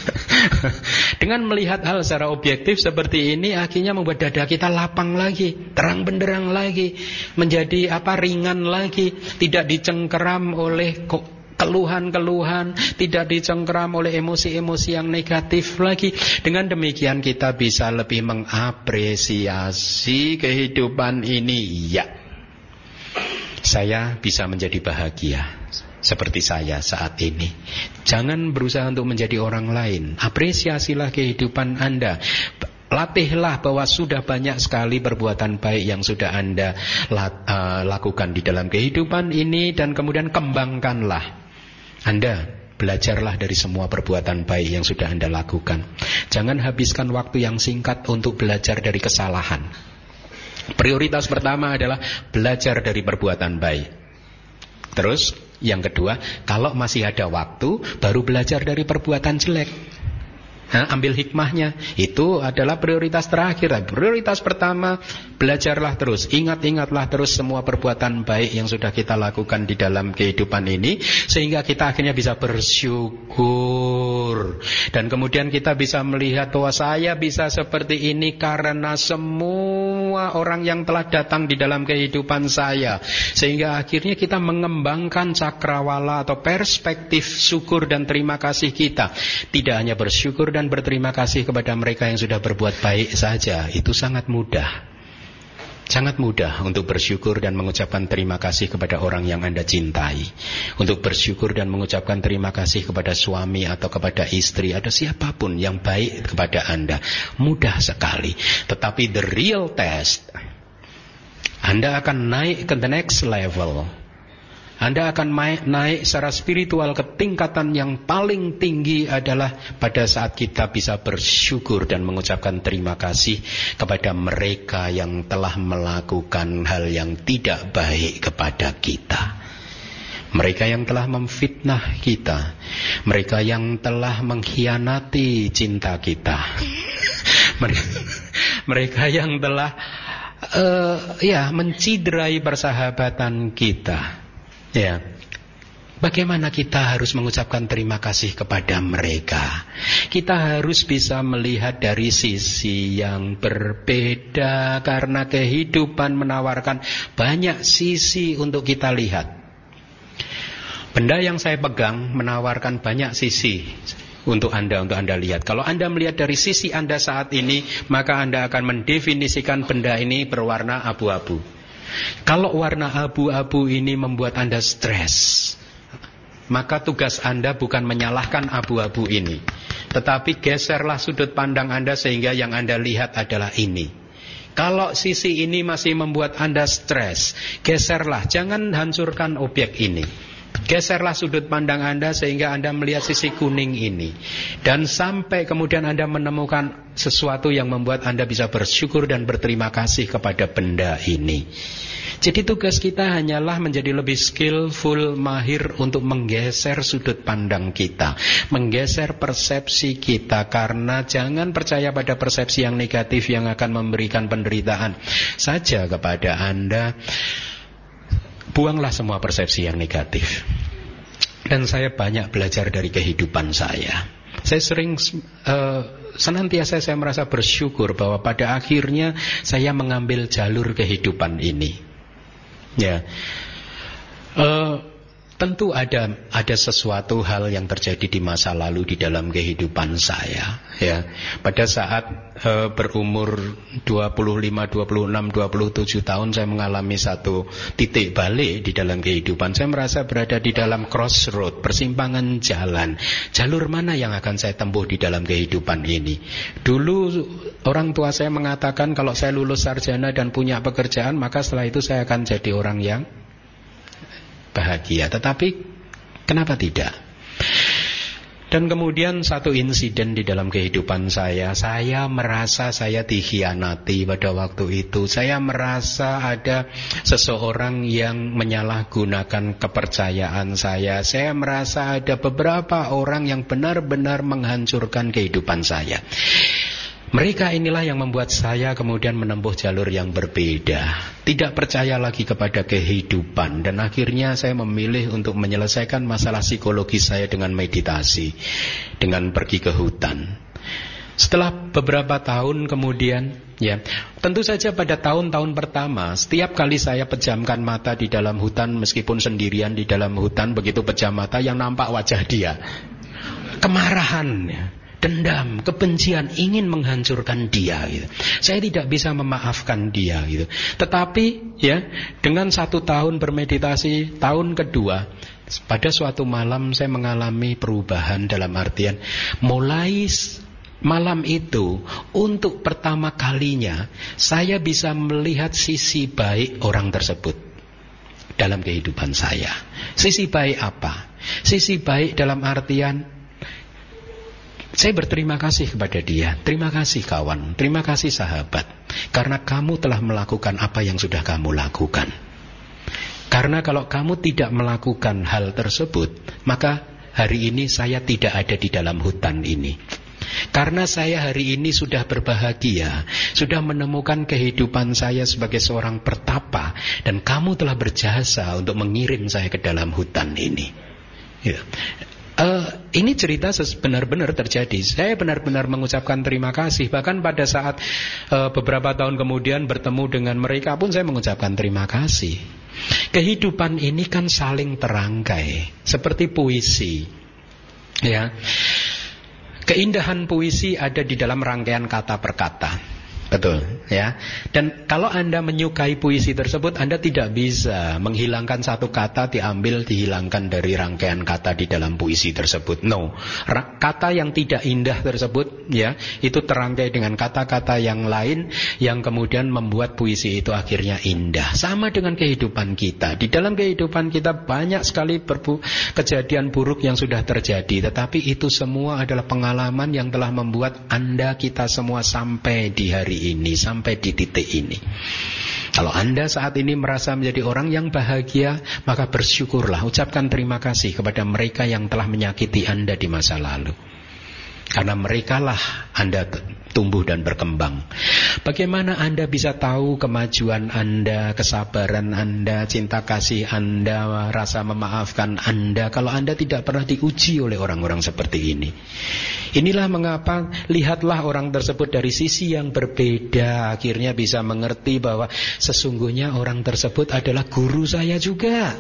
Dengan melihat hal secara objektif seperti ini akhirnya membuat dada kita lapang lagi, terang benderang lagi, menjadi apa ringan lagi, tidak dicengkeram oleh keluhan-keluhan, tidak dicengkeram oleh emosi-emosi yang negatif lagi. Dengan demikian kita bisa lebih mengapresiasi kehidupan ini. Ya, saya bisa menjadi bahagia seperti saya saat ini. Jangan berusaha untuk menjadi orang lain. Apresiasilah kehidupan Anda. Latihlah bahwa sudah banyak sekali perbuatan baik yang sudah Anda uh, lakukan di dalam kehidupan ini dan kemudian kembangkanlah anda belajarlah dari semua perbuatan baik yang sudah Anda lakukan. Jangan habiskan waktu yang singkat untuk belajar dari kesalahan. Prioritas pertama adalah belajar dari perbuatan baik. Terus yang kedua, kalau masih ada waktu, baru belajar dari perbuatan jelek. Ha, ambil hikmahnya. Itu adalah prioritas terakhir. Prioritas pertama, belajarlah terus. Ingat-ingatlah terus semua perbuatan baik yang sudah kita lakukan di dalam kehidupan ini. Sehingga kita akhirnya bisa bersyukur. Dan kemudian kita bisa melihat bahwa saya bisa seperti ini karena semua orang yang telah datang di dalam kehidupan saya. Sehingga akhirnya kita mengembangkan cakrawala atau perspektif syukur dan terima kasih kita. Tidak hanya bersyukur dan berterima kasih kepada mereka yang sudah berbuat baik saja. Itu sangat mudah. Sangat mudah untuk bersyukur dan mengucapkan terima kasih kepada orang yang Anda cintai. Untuk bersyukur dan mengucapkan terima kasih kepada suami atau kepada istri atau siapa pun yang baik kepada Anda. Mudah sekali. Tetapi the real test, Anda akan naik ke the next level anda akan naik secara spiritual ke tingkatan yang paling tinggi adalah pada saat kita bisa bersyukur dan mengucapkan terima kasih kepada mereka yang telah melakukan hal yang tidak baik kepada kita. Mereka yang telah memfitnah kita, mereka yang telah mengkhianati cinta kita, mereka yang telah uh, ya menciderai persahabatan kita. Ya. Bagaimana kita harus mengucapkan terima kasih kepada mereka? Kita harus bisa melihat dari sisi yang berbeda karena kehidupan menawarkan banyak sisi untuk kita lihat. Benda yang saya pegang menawarkan banyak sisi untuk Anda untuk Anda lihat. Kalau Anda melihat dari sisi Anda saat ini, maka Anda akan mendefinisikan benda ini berwarna abu-abu. Kalau warna abu-abu ini membuat Anda stres, maka tugas Anda bukan menyalahkan abu-abu ini. Tetapi geserlah sudut pandang Anda sehingga yang Anda lihat adalah ini. Kalau sisi ini masih membuat Anda stres, geserlah, jangan hancurkan objek ini. Geserlah sudut pandang Anda sehingga Anda melihat sisi kuning ini. Dan sampai kemudian Anda menemukan sesuatu yang membuat Anda bisa bersyukur dan berterima kasih kepada benda ini. Jadi tugas kita hanyalah menjadi lebih skillful, mahir untuk menggeser sudut pandang kita, menggeser persepsi kita karena jangan percaya pada persepsi yang negatif yang akan memberikan penderitaan saja kepada Anda. Buanglah semua persepsi yang negatif. Dan saya banyak belajar dari kehidupan saya. Saya sering uh, senantiasa saya merasa bersyukur bahwa pada akhirnya saya mengambil jalur kehidupan ini. Ya. Uh, tentu ada ada sesuatu hal yang terjadi di masa lalu di dalam kehidupan saya ya. Pada saat uh, berumur 25 26 27 tahun saya mengalami satu titik balik di dalam kehidupan. Saya merasa berada di dalam crossroad persimpangan jalan. Jalur mana yang akan saya tempuh di dalam kehidupan ini? Dulu orang tua saya mengatakan kalau saya lulus sarjana dan punya pekerjaan maka setelah itu saya akan jadi orang yang bahagia. Tetapi kenapa tidak? Dan kemudian satu insiden di dalam kehidupan saya, saya merasa saya dikhianati pada waktu itu. Saya merasa ada seseorang yang menyalahgunakan kepercayaan saya. Saya merasa ada beberapa orang yang benar-benar menghancurkan kehidupan saya. Mereka inilah yang membuat saya kemudian menempuh jalur yang berbeda. Tidak percaya lagi kepada kehidupan. Dan akhirnya saya memilih untuk menyelesaikan masalah psikologi saya dengan meditasi. Dengan pergi ke hutan. Setelah beberapa tahun kemudian, ya, tentu saja pada tahun-tahun pertama, setiap kali saya pejamkan mata di dalam hutan, meskipun sendirian di dalam hutan, begitu pejam mata yang nampak wajah dia, kemarahan, ya dendam, kebencian, ingin menghancurkan dia. Gitu. Saya tidak bisa memaafkan dia. Gitu. Tetapi ya dengan satu tahun bermeditasi, tahun kedua, pada suatu malam saya mengalami perubahan dalam artian mulai malam itu untuk pertama kalinya saya bisa melihat sisi baik orang tersebut dalam kehidupan saya. Sisi baik apa? Sisi baik dalam artian saya berterima kasih kepada dia. Terima kasih kawan, terima kasih sahabat. Karena kamu telah melakukan apa yang sudah kamu lakukan. Karena kalau kamu tidak melakukan hal tersebut, maka hari ini saya tidak ada di dalam hutan ini. Karena saya hari ini sudah berbahagia, sudah menemukan kehidupan saya sebagai seorang pertapa, dan kamu telah berjasa untuk mengirim saya ke dalam hutan ini. Ya. Uh, ini cerita benar-benar terjadi. Saya benar-benar mengucapkan terima kasih. Bahkan pada saat uh, beberapa tahun kemudian bertemu dengan mereka pun saya mengucapkan terima kasih. Kehidupan ini kan saling terangkai, seperti puisi. Ya, keindahan puisi ada di dalam rangkaian kata per kata. Betul, ya. Dan kalau Anda menyukai puisi tersebut, Anda tidak bisa menghilangkan satu kata diambil dihilangkan dari rangkaian kata di dalam puisi tersebut. No. Kata yang tidak indah tersebut, ya, itu terangkai dengan kata-kata yang lain yang kemudian membuat puisi itu akhirnya indah. Sama dengan kehidupan kita. Di dalam kehidupan kita banyak sekali kejadian buruk yang sudah terjadi, tetapi itu semua adalah pengalaman yang telah membuat Anda kita semua sampai di hari ini sampai di titik ini. Kalau Anda saat ini merasa menjadi orang yang bahagia, maka bersyukurlah, ucapkan terima kasih kepada mereka yang telah menyakiti Anda di masa lalu. Karena merekalah Anda tumbuh dan berkembang. Bagaimana Anda bisa tahu kemajuan Anda, kesabaran Anda, cinta kasih Anda, rasa memaafkan Anda kalau Anda tidak pernah diuji oleh orang-orang seperti ini. Inilah mengapa lihatlah orang tersebut dari sisi yang berbeda akhirnya bisa mengerti bahwa sesungguhnya orang tersebut adalah guru saya juga.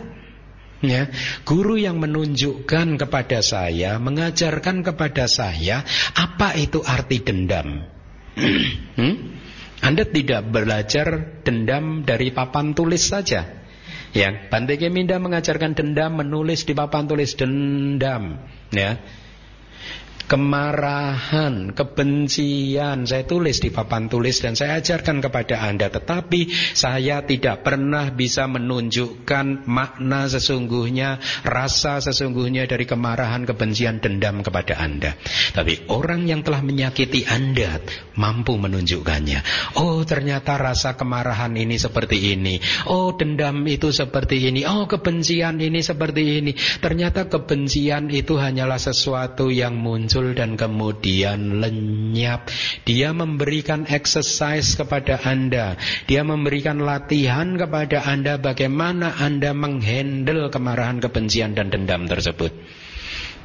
Ya, guru yang menunjukkan kepada saya, mengajarkan kepada saya apa itu arti dendam. hmm? Anda tidak belajar dendam dari papan tulis saja. Ya, Bante Keminda mengajarkan dendam menulis di papan tulis dendam. Ya, kemarahan, kebencian saya tulis di papan tulis dan saya ajarkan kepada Anda tetapi saya tidak pernah bisa menunjukkan makna sesungguhnya, rasa sesungguhnya dari kemarahan, kebencian, dendam kepada Anda. Tapi orang yang telah menyakiti Anda mampu menunjukkannya. Oh, ternyata rasa kemarahan ini seperti ini. Oh, dendam itu seperti ini. Oh, kebencian ini seperti ini. Ternyata kebencian itu hanyalah sesuatu yang muncul muncul dan kemudian lenyap. Dia memberikan exercise kepada Anda. Dia memberikan latihan kepada Anda bagaimana Anda menghandle kemarahan, kebencian dan dendam tersebut.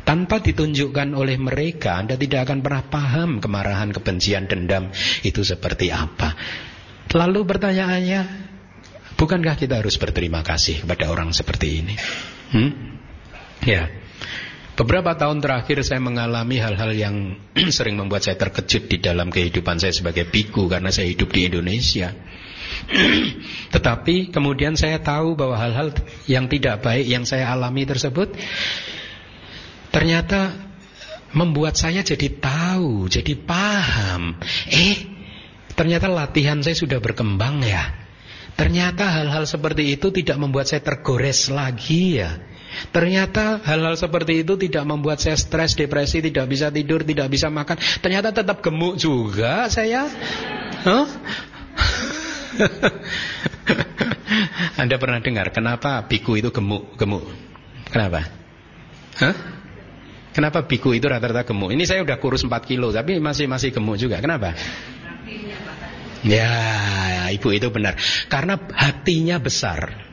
Tanpa ditunjukkan oleh mereka, Anda tidak akan pernah paham kemarahan, kebencian, dendam itu seperti apa. Lalu pertanyaannya, bukankah kita harus berterima kasih kepada orang seperti ini? Hmm? Ya. Beberapa tahun terakhir saya mengalami hal-hal yang sering membuat saya terkejut di dalam kehidupan saya sebagai biku karena saya hidup di Indonesia. Tetapi kemudian saya tahu bahwa hal-hal yang tidak baik yang saya alami tersebut ternyata membuat saya jadi tahu, jadi paham. Eh, ternyata latihan saya sudah berkembang ya. Ternyata hal-hal seperti itu tidak membuat saya tergores lagi ya. Ternyata hal-hal seperti itu tidak membuat saya stres, depresi, tidak bisa tidur, tidak bisa makan. Ternyata tetap gemuk juga saya. Huh? Anda pernah dengar kenapa biku itu gemuk? Gemuk. Kenapa? Hah? Kenapa biku itu rata-rata gemuk? Ini saya udah kurus 4 kilo tapi masih masih gemuk juga. Kenapa? Ya, ibu itu benar. Karena hatinya besar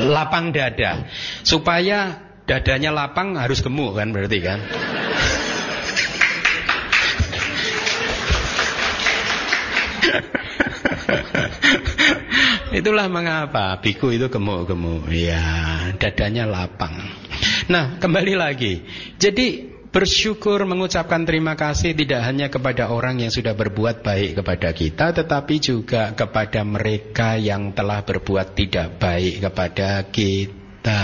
lapang dada. Supaya dadanya lapang harus gemuk kan berarti kan? Itulah mengapa biku itu gemuk-gemuk. Ya, dadanya lapang. Nah, kembali lagi. Jadi Bersyukur mengucapkan terima kasih tidak hanya kepada orang yang sudah berbuat baik kepada kita Tetapi juga kepada mereka yang telah berbuat tidak baik kepada kita.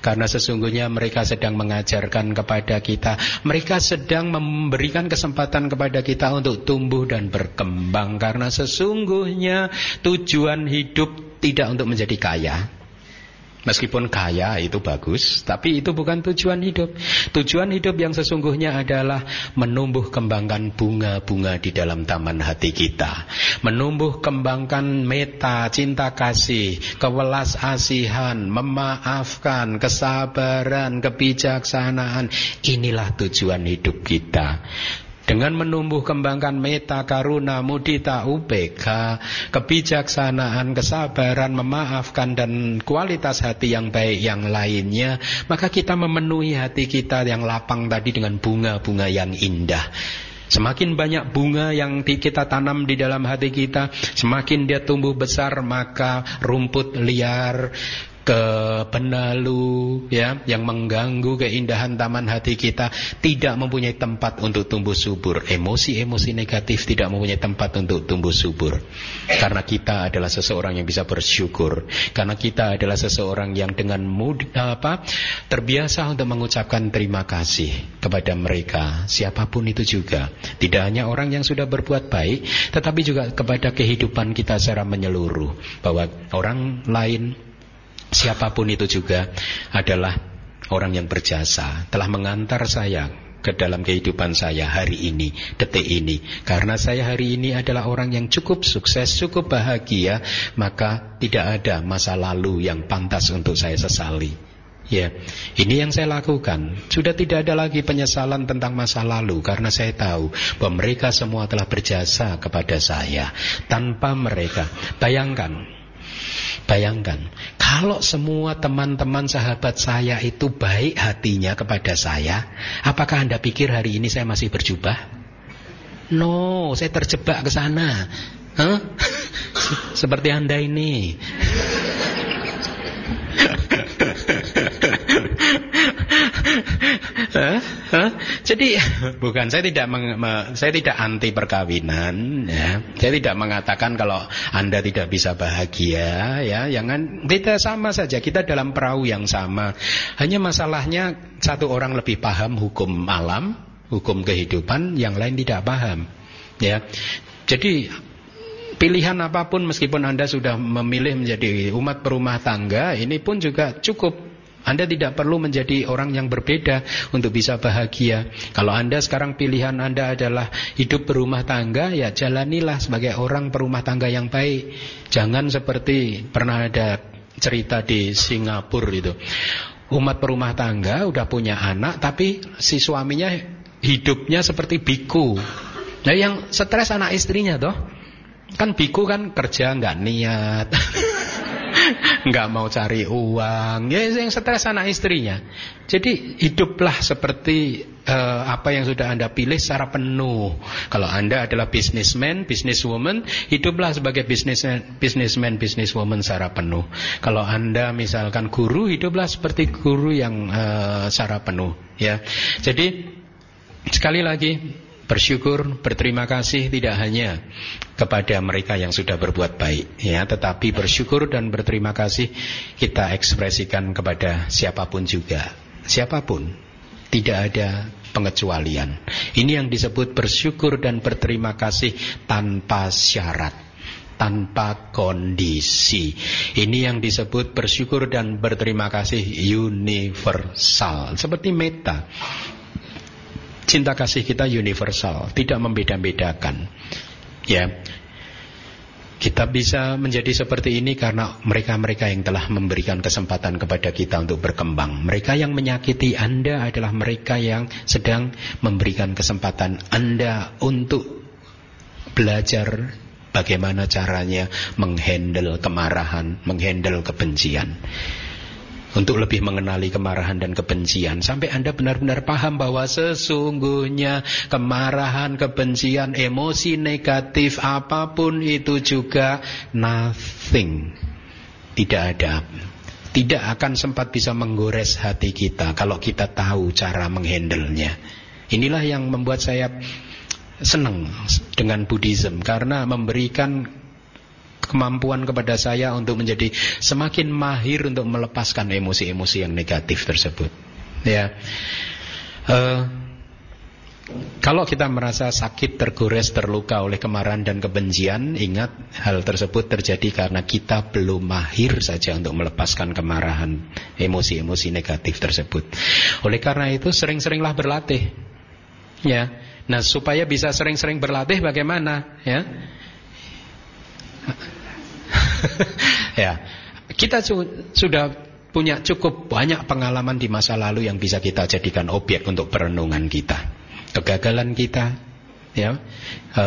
Karena sesungguhnya mereka sedang mengajarkan kepada kita. Mereka sedang memberikan kesempatan kepada kita untuk tumbuh dan berkembang. Karena sesungguhnya tujuan hidup tidak untuk menjadi kaya Meskipun kaya itu bagus, tapi itu bukan tujuan hidup. Tujuan hidup yang sesungguhnya adalah menumbuh kembangkan bunga-bunga di dalam taman hati kita. Menumbuh kembangkan meta, cinta kasih, kewelas asihan, memaafkan, kesabaran, kebijaksanaan. Inilah tujuan hidup kita. Dengan menumbuh kembangkan meta, karuna, mudita, UPK, kebijaksanaan, kesabaran, memaafkan dan kualitas hati yang baik yang lainnya, maka kita memenuhi hati kita yang lapang tadi dengan bunga-bunga yang indah. Semakin banyak bunga yang kita tanam di dalam hati kita, semakin dia tumbuh besar, maka rumput liar, ke penalu ya yang mengganggu keindahan taman hati kita tidak mempunyai tempat untuk tumbuh subur. Emosi-emosi negatif tidak mempunyai tempat untuk tumbuh subur. Karena kita adalah seseorang yang bisa bersyukur. Karena kita adalah seseorang yang dengan mudah apa terbiasa untuk mengucapkan terima kasih kepada mereka siapa pun itu juga. Tidak hanya orang yang sudah berbuat baik tetapi juga kepada kehidupan kita secara menyeluruh. Bahwa orang lain Siapa pun itu juga adalah orang yang berjasa, telah mengantar saya ke dalam kehidupan saya hari ini, detik ini. Karena saya hari ini adalah orang yang cukup sukses, cukup bahagia, maka tidak ada masa lalu yang pantas untuk saya sesali. Ya, ini yang saya lakukan. Sudah tidak ada lagi penyesalan tentang masa lalu karena saya tahu bahwa mereka semua telah berjasa kepada saya. Tanpa mereka, bayangkan, bayangkan, kalau semua teman-teman sahabat saya itu baik hatinya kepada saya, apakah anda pikir hari ini saya masih berjubah? No, saya terjebak ke sana. Huh? Seperti anda ini. Jadi bukan saya tidak meng, me, saya tidak anti perkawinan ya. Saya tidak mengatakan kalau Anda tidak bisa bahagia ya, jangan kita sama saja kita dalam perahu yang sama. Hanya masalahnya satu orang lebih paham hukum alam, hukum kehidupan, yang lain tidak paham. Ya. Jadi pilihan apa pun meskipun Anda sudah memilih menjadi umat perumah tangga, ini pun juga cukup anda tidak perlu menjadi orang yang berbeda untuk bisa bahagia. Kalau Anda sekarang pilihan Anda adalah hidup berumah tangga, ya jalanilah sebagai orang berumah tangga yang baik. Jangan seperti pernah ada cerita di Singapura itu. Umat berumah tangga udah punya anak, tapi si suaminya hidupnya seperti biku. Nah yang stres anak istrinya toh. Kan biku kan kerja nggak niat. nggak mau cari uang, ya yang stres anak istrinya. Jadi hiduplah seperti uh, apa yang sudah anda pilih secara penuh. Kalau anda adalah businessman, businesswoman, hiduplah sebagai businessman, businessman, businesswoman secara penuh. Kalau anda misalkan guru, hiduplah seperti guru yang uh, secara penuh. Ya, jadi sekali lagi Bersyukur, berterima kasih tidak hanya kepada mereka yang sudah berbuat baik ya, tetapi bersyukur dan berterima kasih kita ekspresikan kepada siapa pun juga. Siapa pun, tidak ada pengecualian. Ini yang disebut bersyukur dan berterima kasih tanpa syarat tanpa kondisi. Ini yang disebut bersyukur dan berterima kasih universal. Seperti meta. Cinta kasih kita universal, tidak membeda-bedakan. Ya. Kita bisa menjadi seperti ini karena mereka-mereka yang telah memberikan kesempatan kepada kita untuk berkembang. Mereka yang menyakiti Anda adalah mereka yang sedang memberikan kesempatan Anda untuk belajar bagaimana caranya menghandle kemarahan, menghandle kebencian untuk lebih mengenali kemarahan dan kebencian sampai Anda benar-benar paham bahwa sesungguhnya kemarahan, kebencian, emosi negatif apa pun itu juga nothing. Tidak ada. Tidak akan sempat bisa menggores hati kita kalau kita tahu cara menghandlenya. Inilah yang membuat saya senang dengan Buddhism karena memberikan kemampuan kepada saya untuk menjadi semakin mahir untuk melepaskan emosi-emosi yang negatif tersebut. Ya. Uh, kalau kita merasa sakit, tergores, terluka oleh kemarahan dan kebencian, ingat hal tersebut terjadi karena kita belum mahir saja untuk melepaskan kemarahan, emosi-emosi negatif tersebut. Oleh karena itu, sering-seringlah berlatih. Ya. Nah, supaya bisa sering-sering berlatih bagaimana? Ya. ya, kita su sudah punya cukup banyak pengalaman di masa lalu yang bisa kita jadikan objek untuk perenungan kita. Kegagalan kita, ya, e,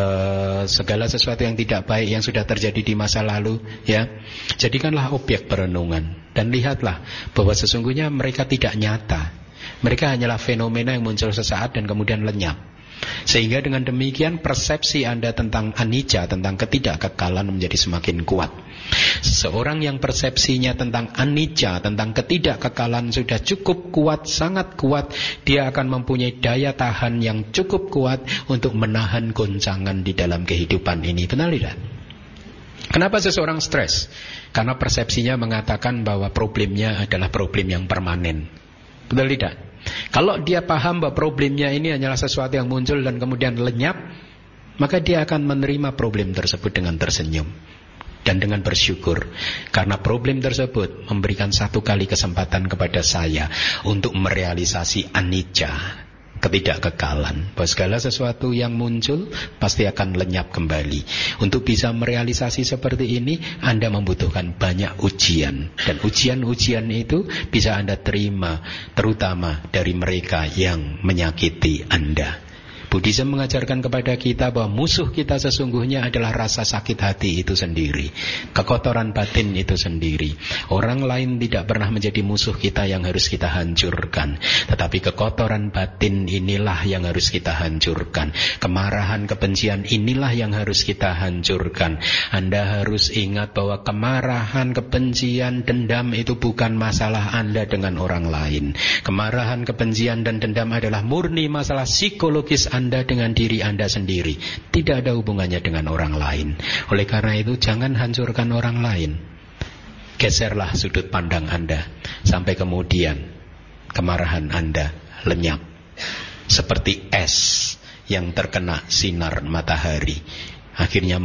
segala sesuatu yang tidak baik yang sudah terjadi di masa lalu, ya, jadikanlah objek perenungan dan lihatlah bahwa sesungguhnya mereka tidak nyata. Mereka hanyalah fenomena yang muncul sesaat dan kemudian lenyap. Sehingga dengan demikian persepsi Anda tentang anicca, tentang ketidakkekalan menjadi semakin kuat. Seorang yang persepsinya tentang anicca, tentang ketidakkekalan sudah cukup kuat, sangat kuat, dia akan mempunyai daya tahan yang cukup kuat untuk menahan goncangan di dalam kehidupan ini. Benar tidak? Kenapa seseorang stres? Karena persepsinya mengatakan bahwa problemnya adalah problem yang permanen. Betul tidak? Kalau dia paham bahwa problemnya ini hanyalah sesuatu yang muncul dan kemudian lenyap, maka dia akan menerima problem tersebut dengan tersenyum dan dengan bersyukur. Karena problem tersebut memberikan satu kali kesempatan kepada saya untuk merealisasi anicca Ketidakkekalan. Bahwa segala sesuatu yang muncul pasti akan lenyap kembali. Untuk bisa merealisasi seperti ini, Anda membutuhkan banyak ujian. Dan ujian-ujian itu bisa Anda terima, terutama dari mereka yang menyakiti Anda. Buddhism mengajarkan kepada kita bahwa musuh kita sesungguhnya adalah rasa sakit hati itu sendiri. Kekotoran batin itu sendiri. Orang lain tidak pernah menjadi musuh kita yang harus kita hancurkan. Tetapi kekotoran batin inilah yang harus kita hancurkan. Kemarahan, kebencian inilah yang harus kita hancurkan. Anda harus ingat bahwa kemarahan, kebencian, dendam itu bukan masalah Anda dengan orang lain. Kemarahan, kebencian, dan dendam adalah murni masalah psikologis Anda anda dengan diri Anda sendiri. Tidak ada hubungannya dengan orang lain. Oleh karena itu jangan hancurkan orang lain. Geserlah sudut pandang Anda. Sampai kemudian kemarahan Anda lenyap. Seperti es yang terkena sinar matahari. Akhirnya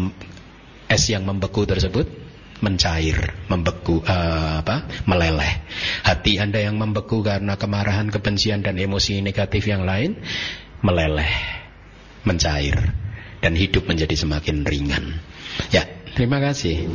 es yang membeku tersebut mencair, membeku, uh, apa, meleleh. Hati Anda yang membeku karena kemarahan, kebencian dan emosi negatif yang lain meleleh, mencair dan hidup menjadi semakin ringan. Ya, terima kasih.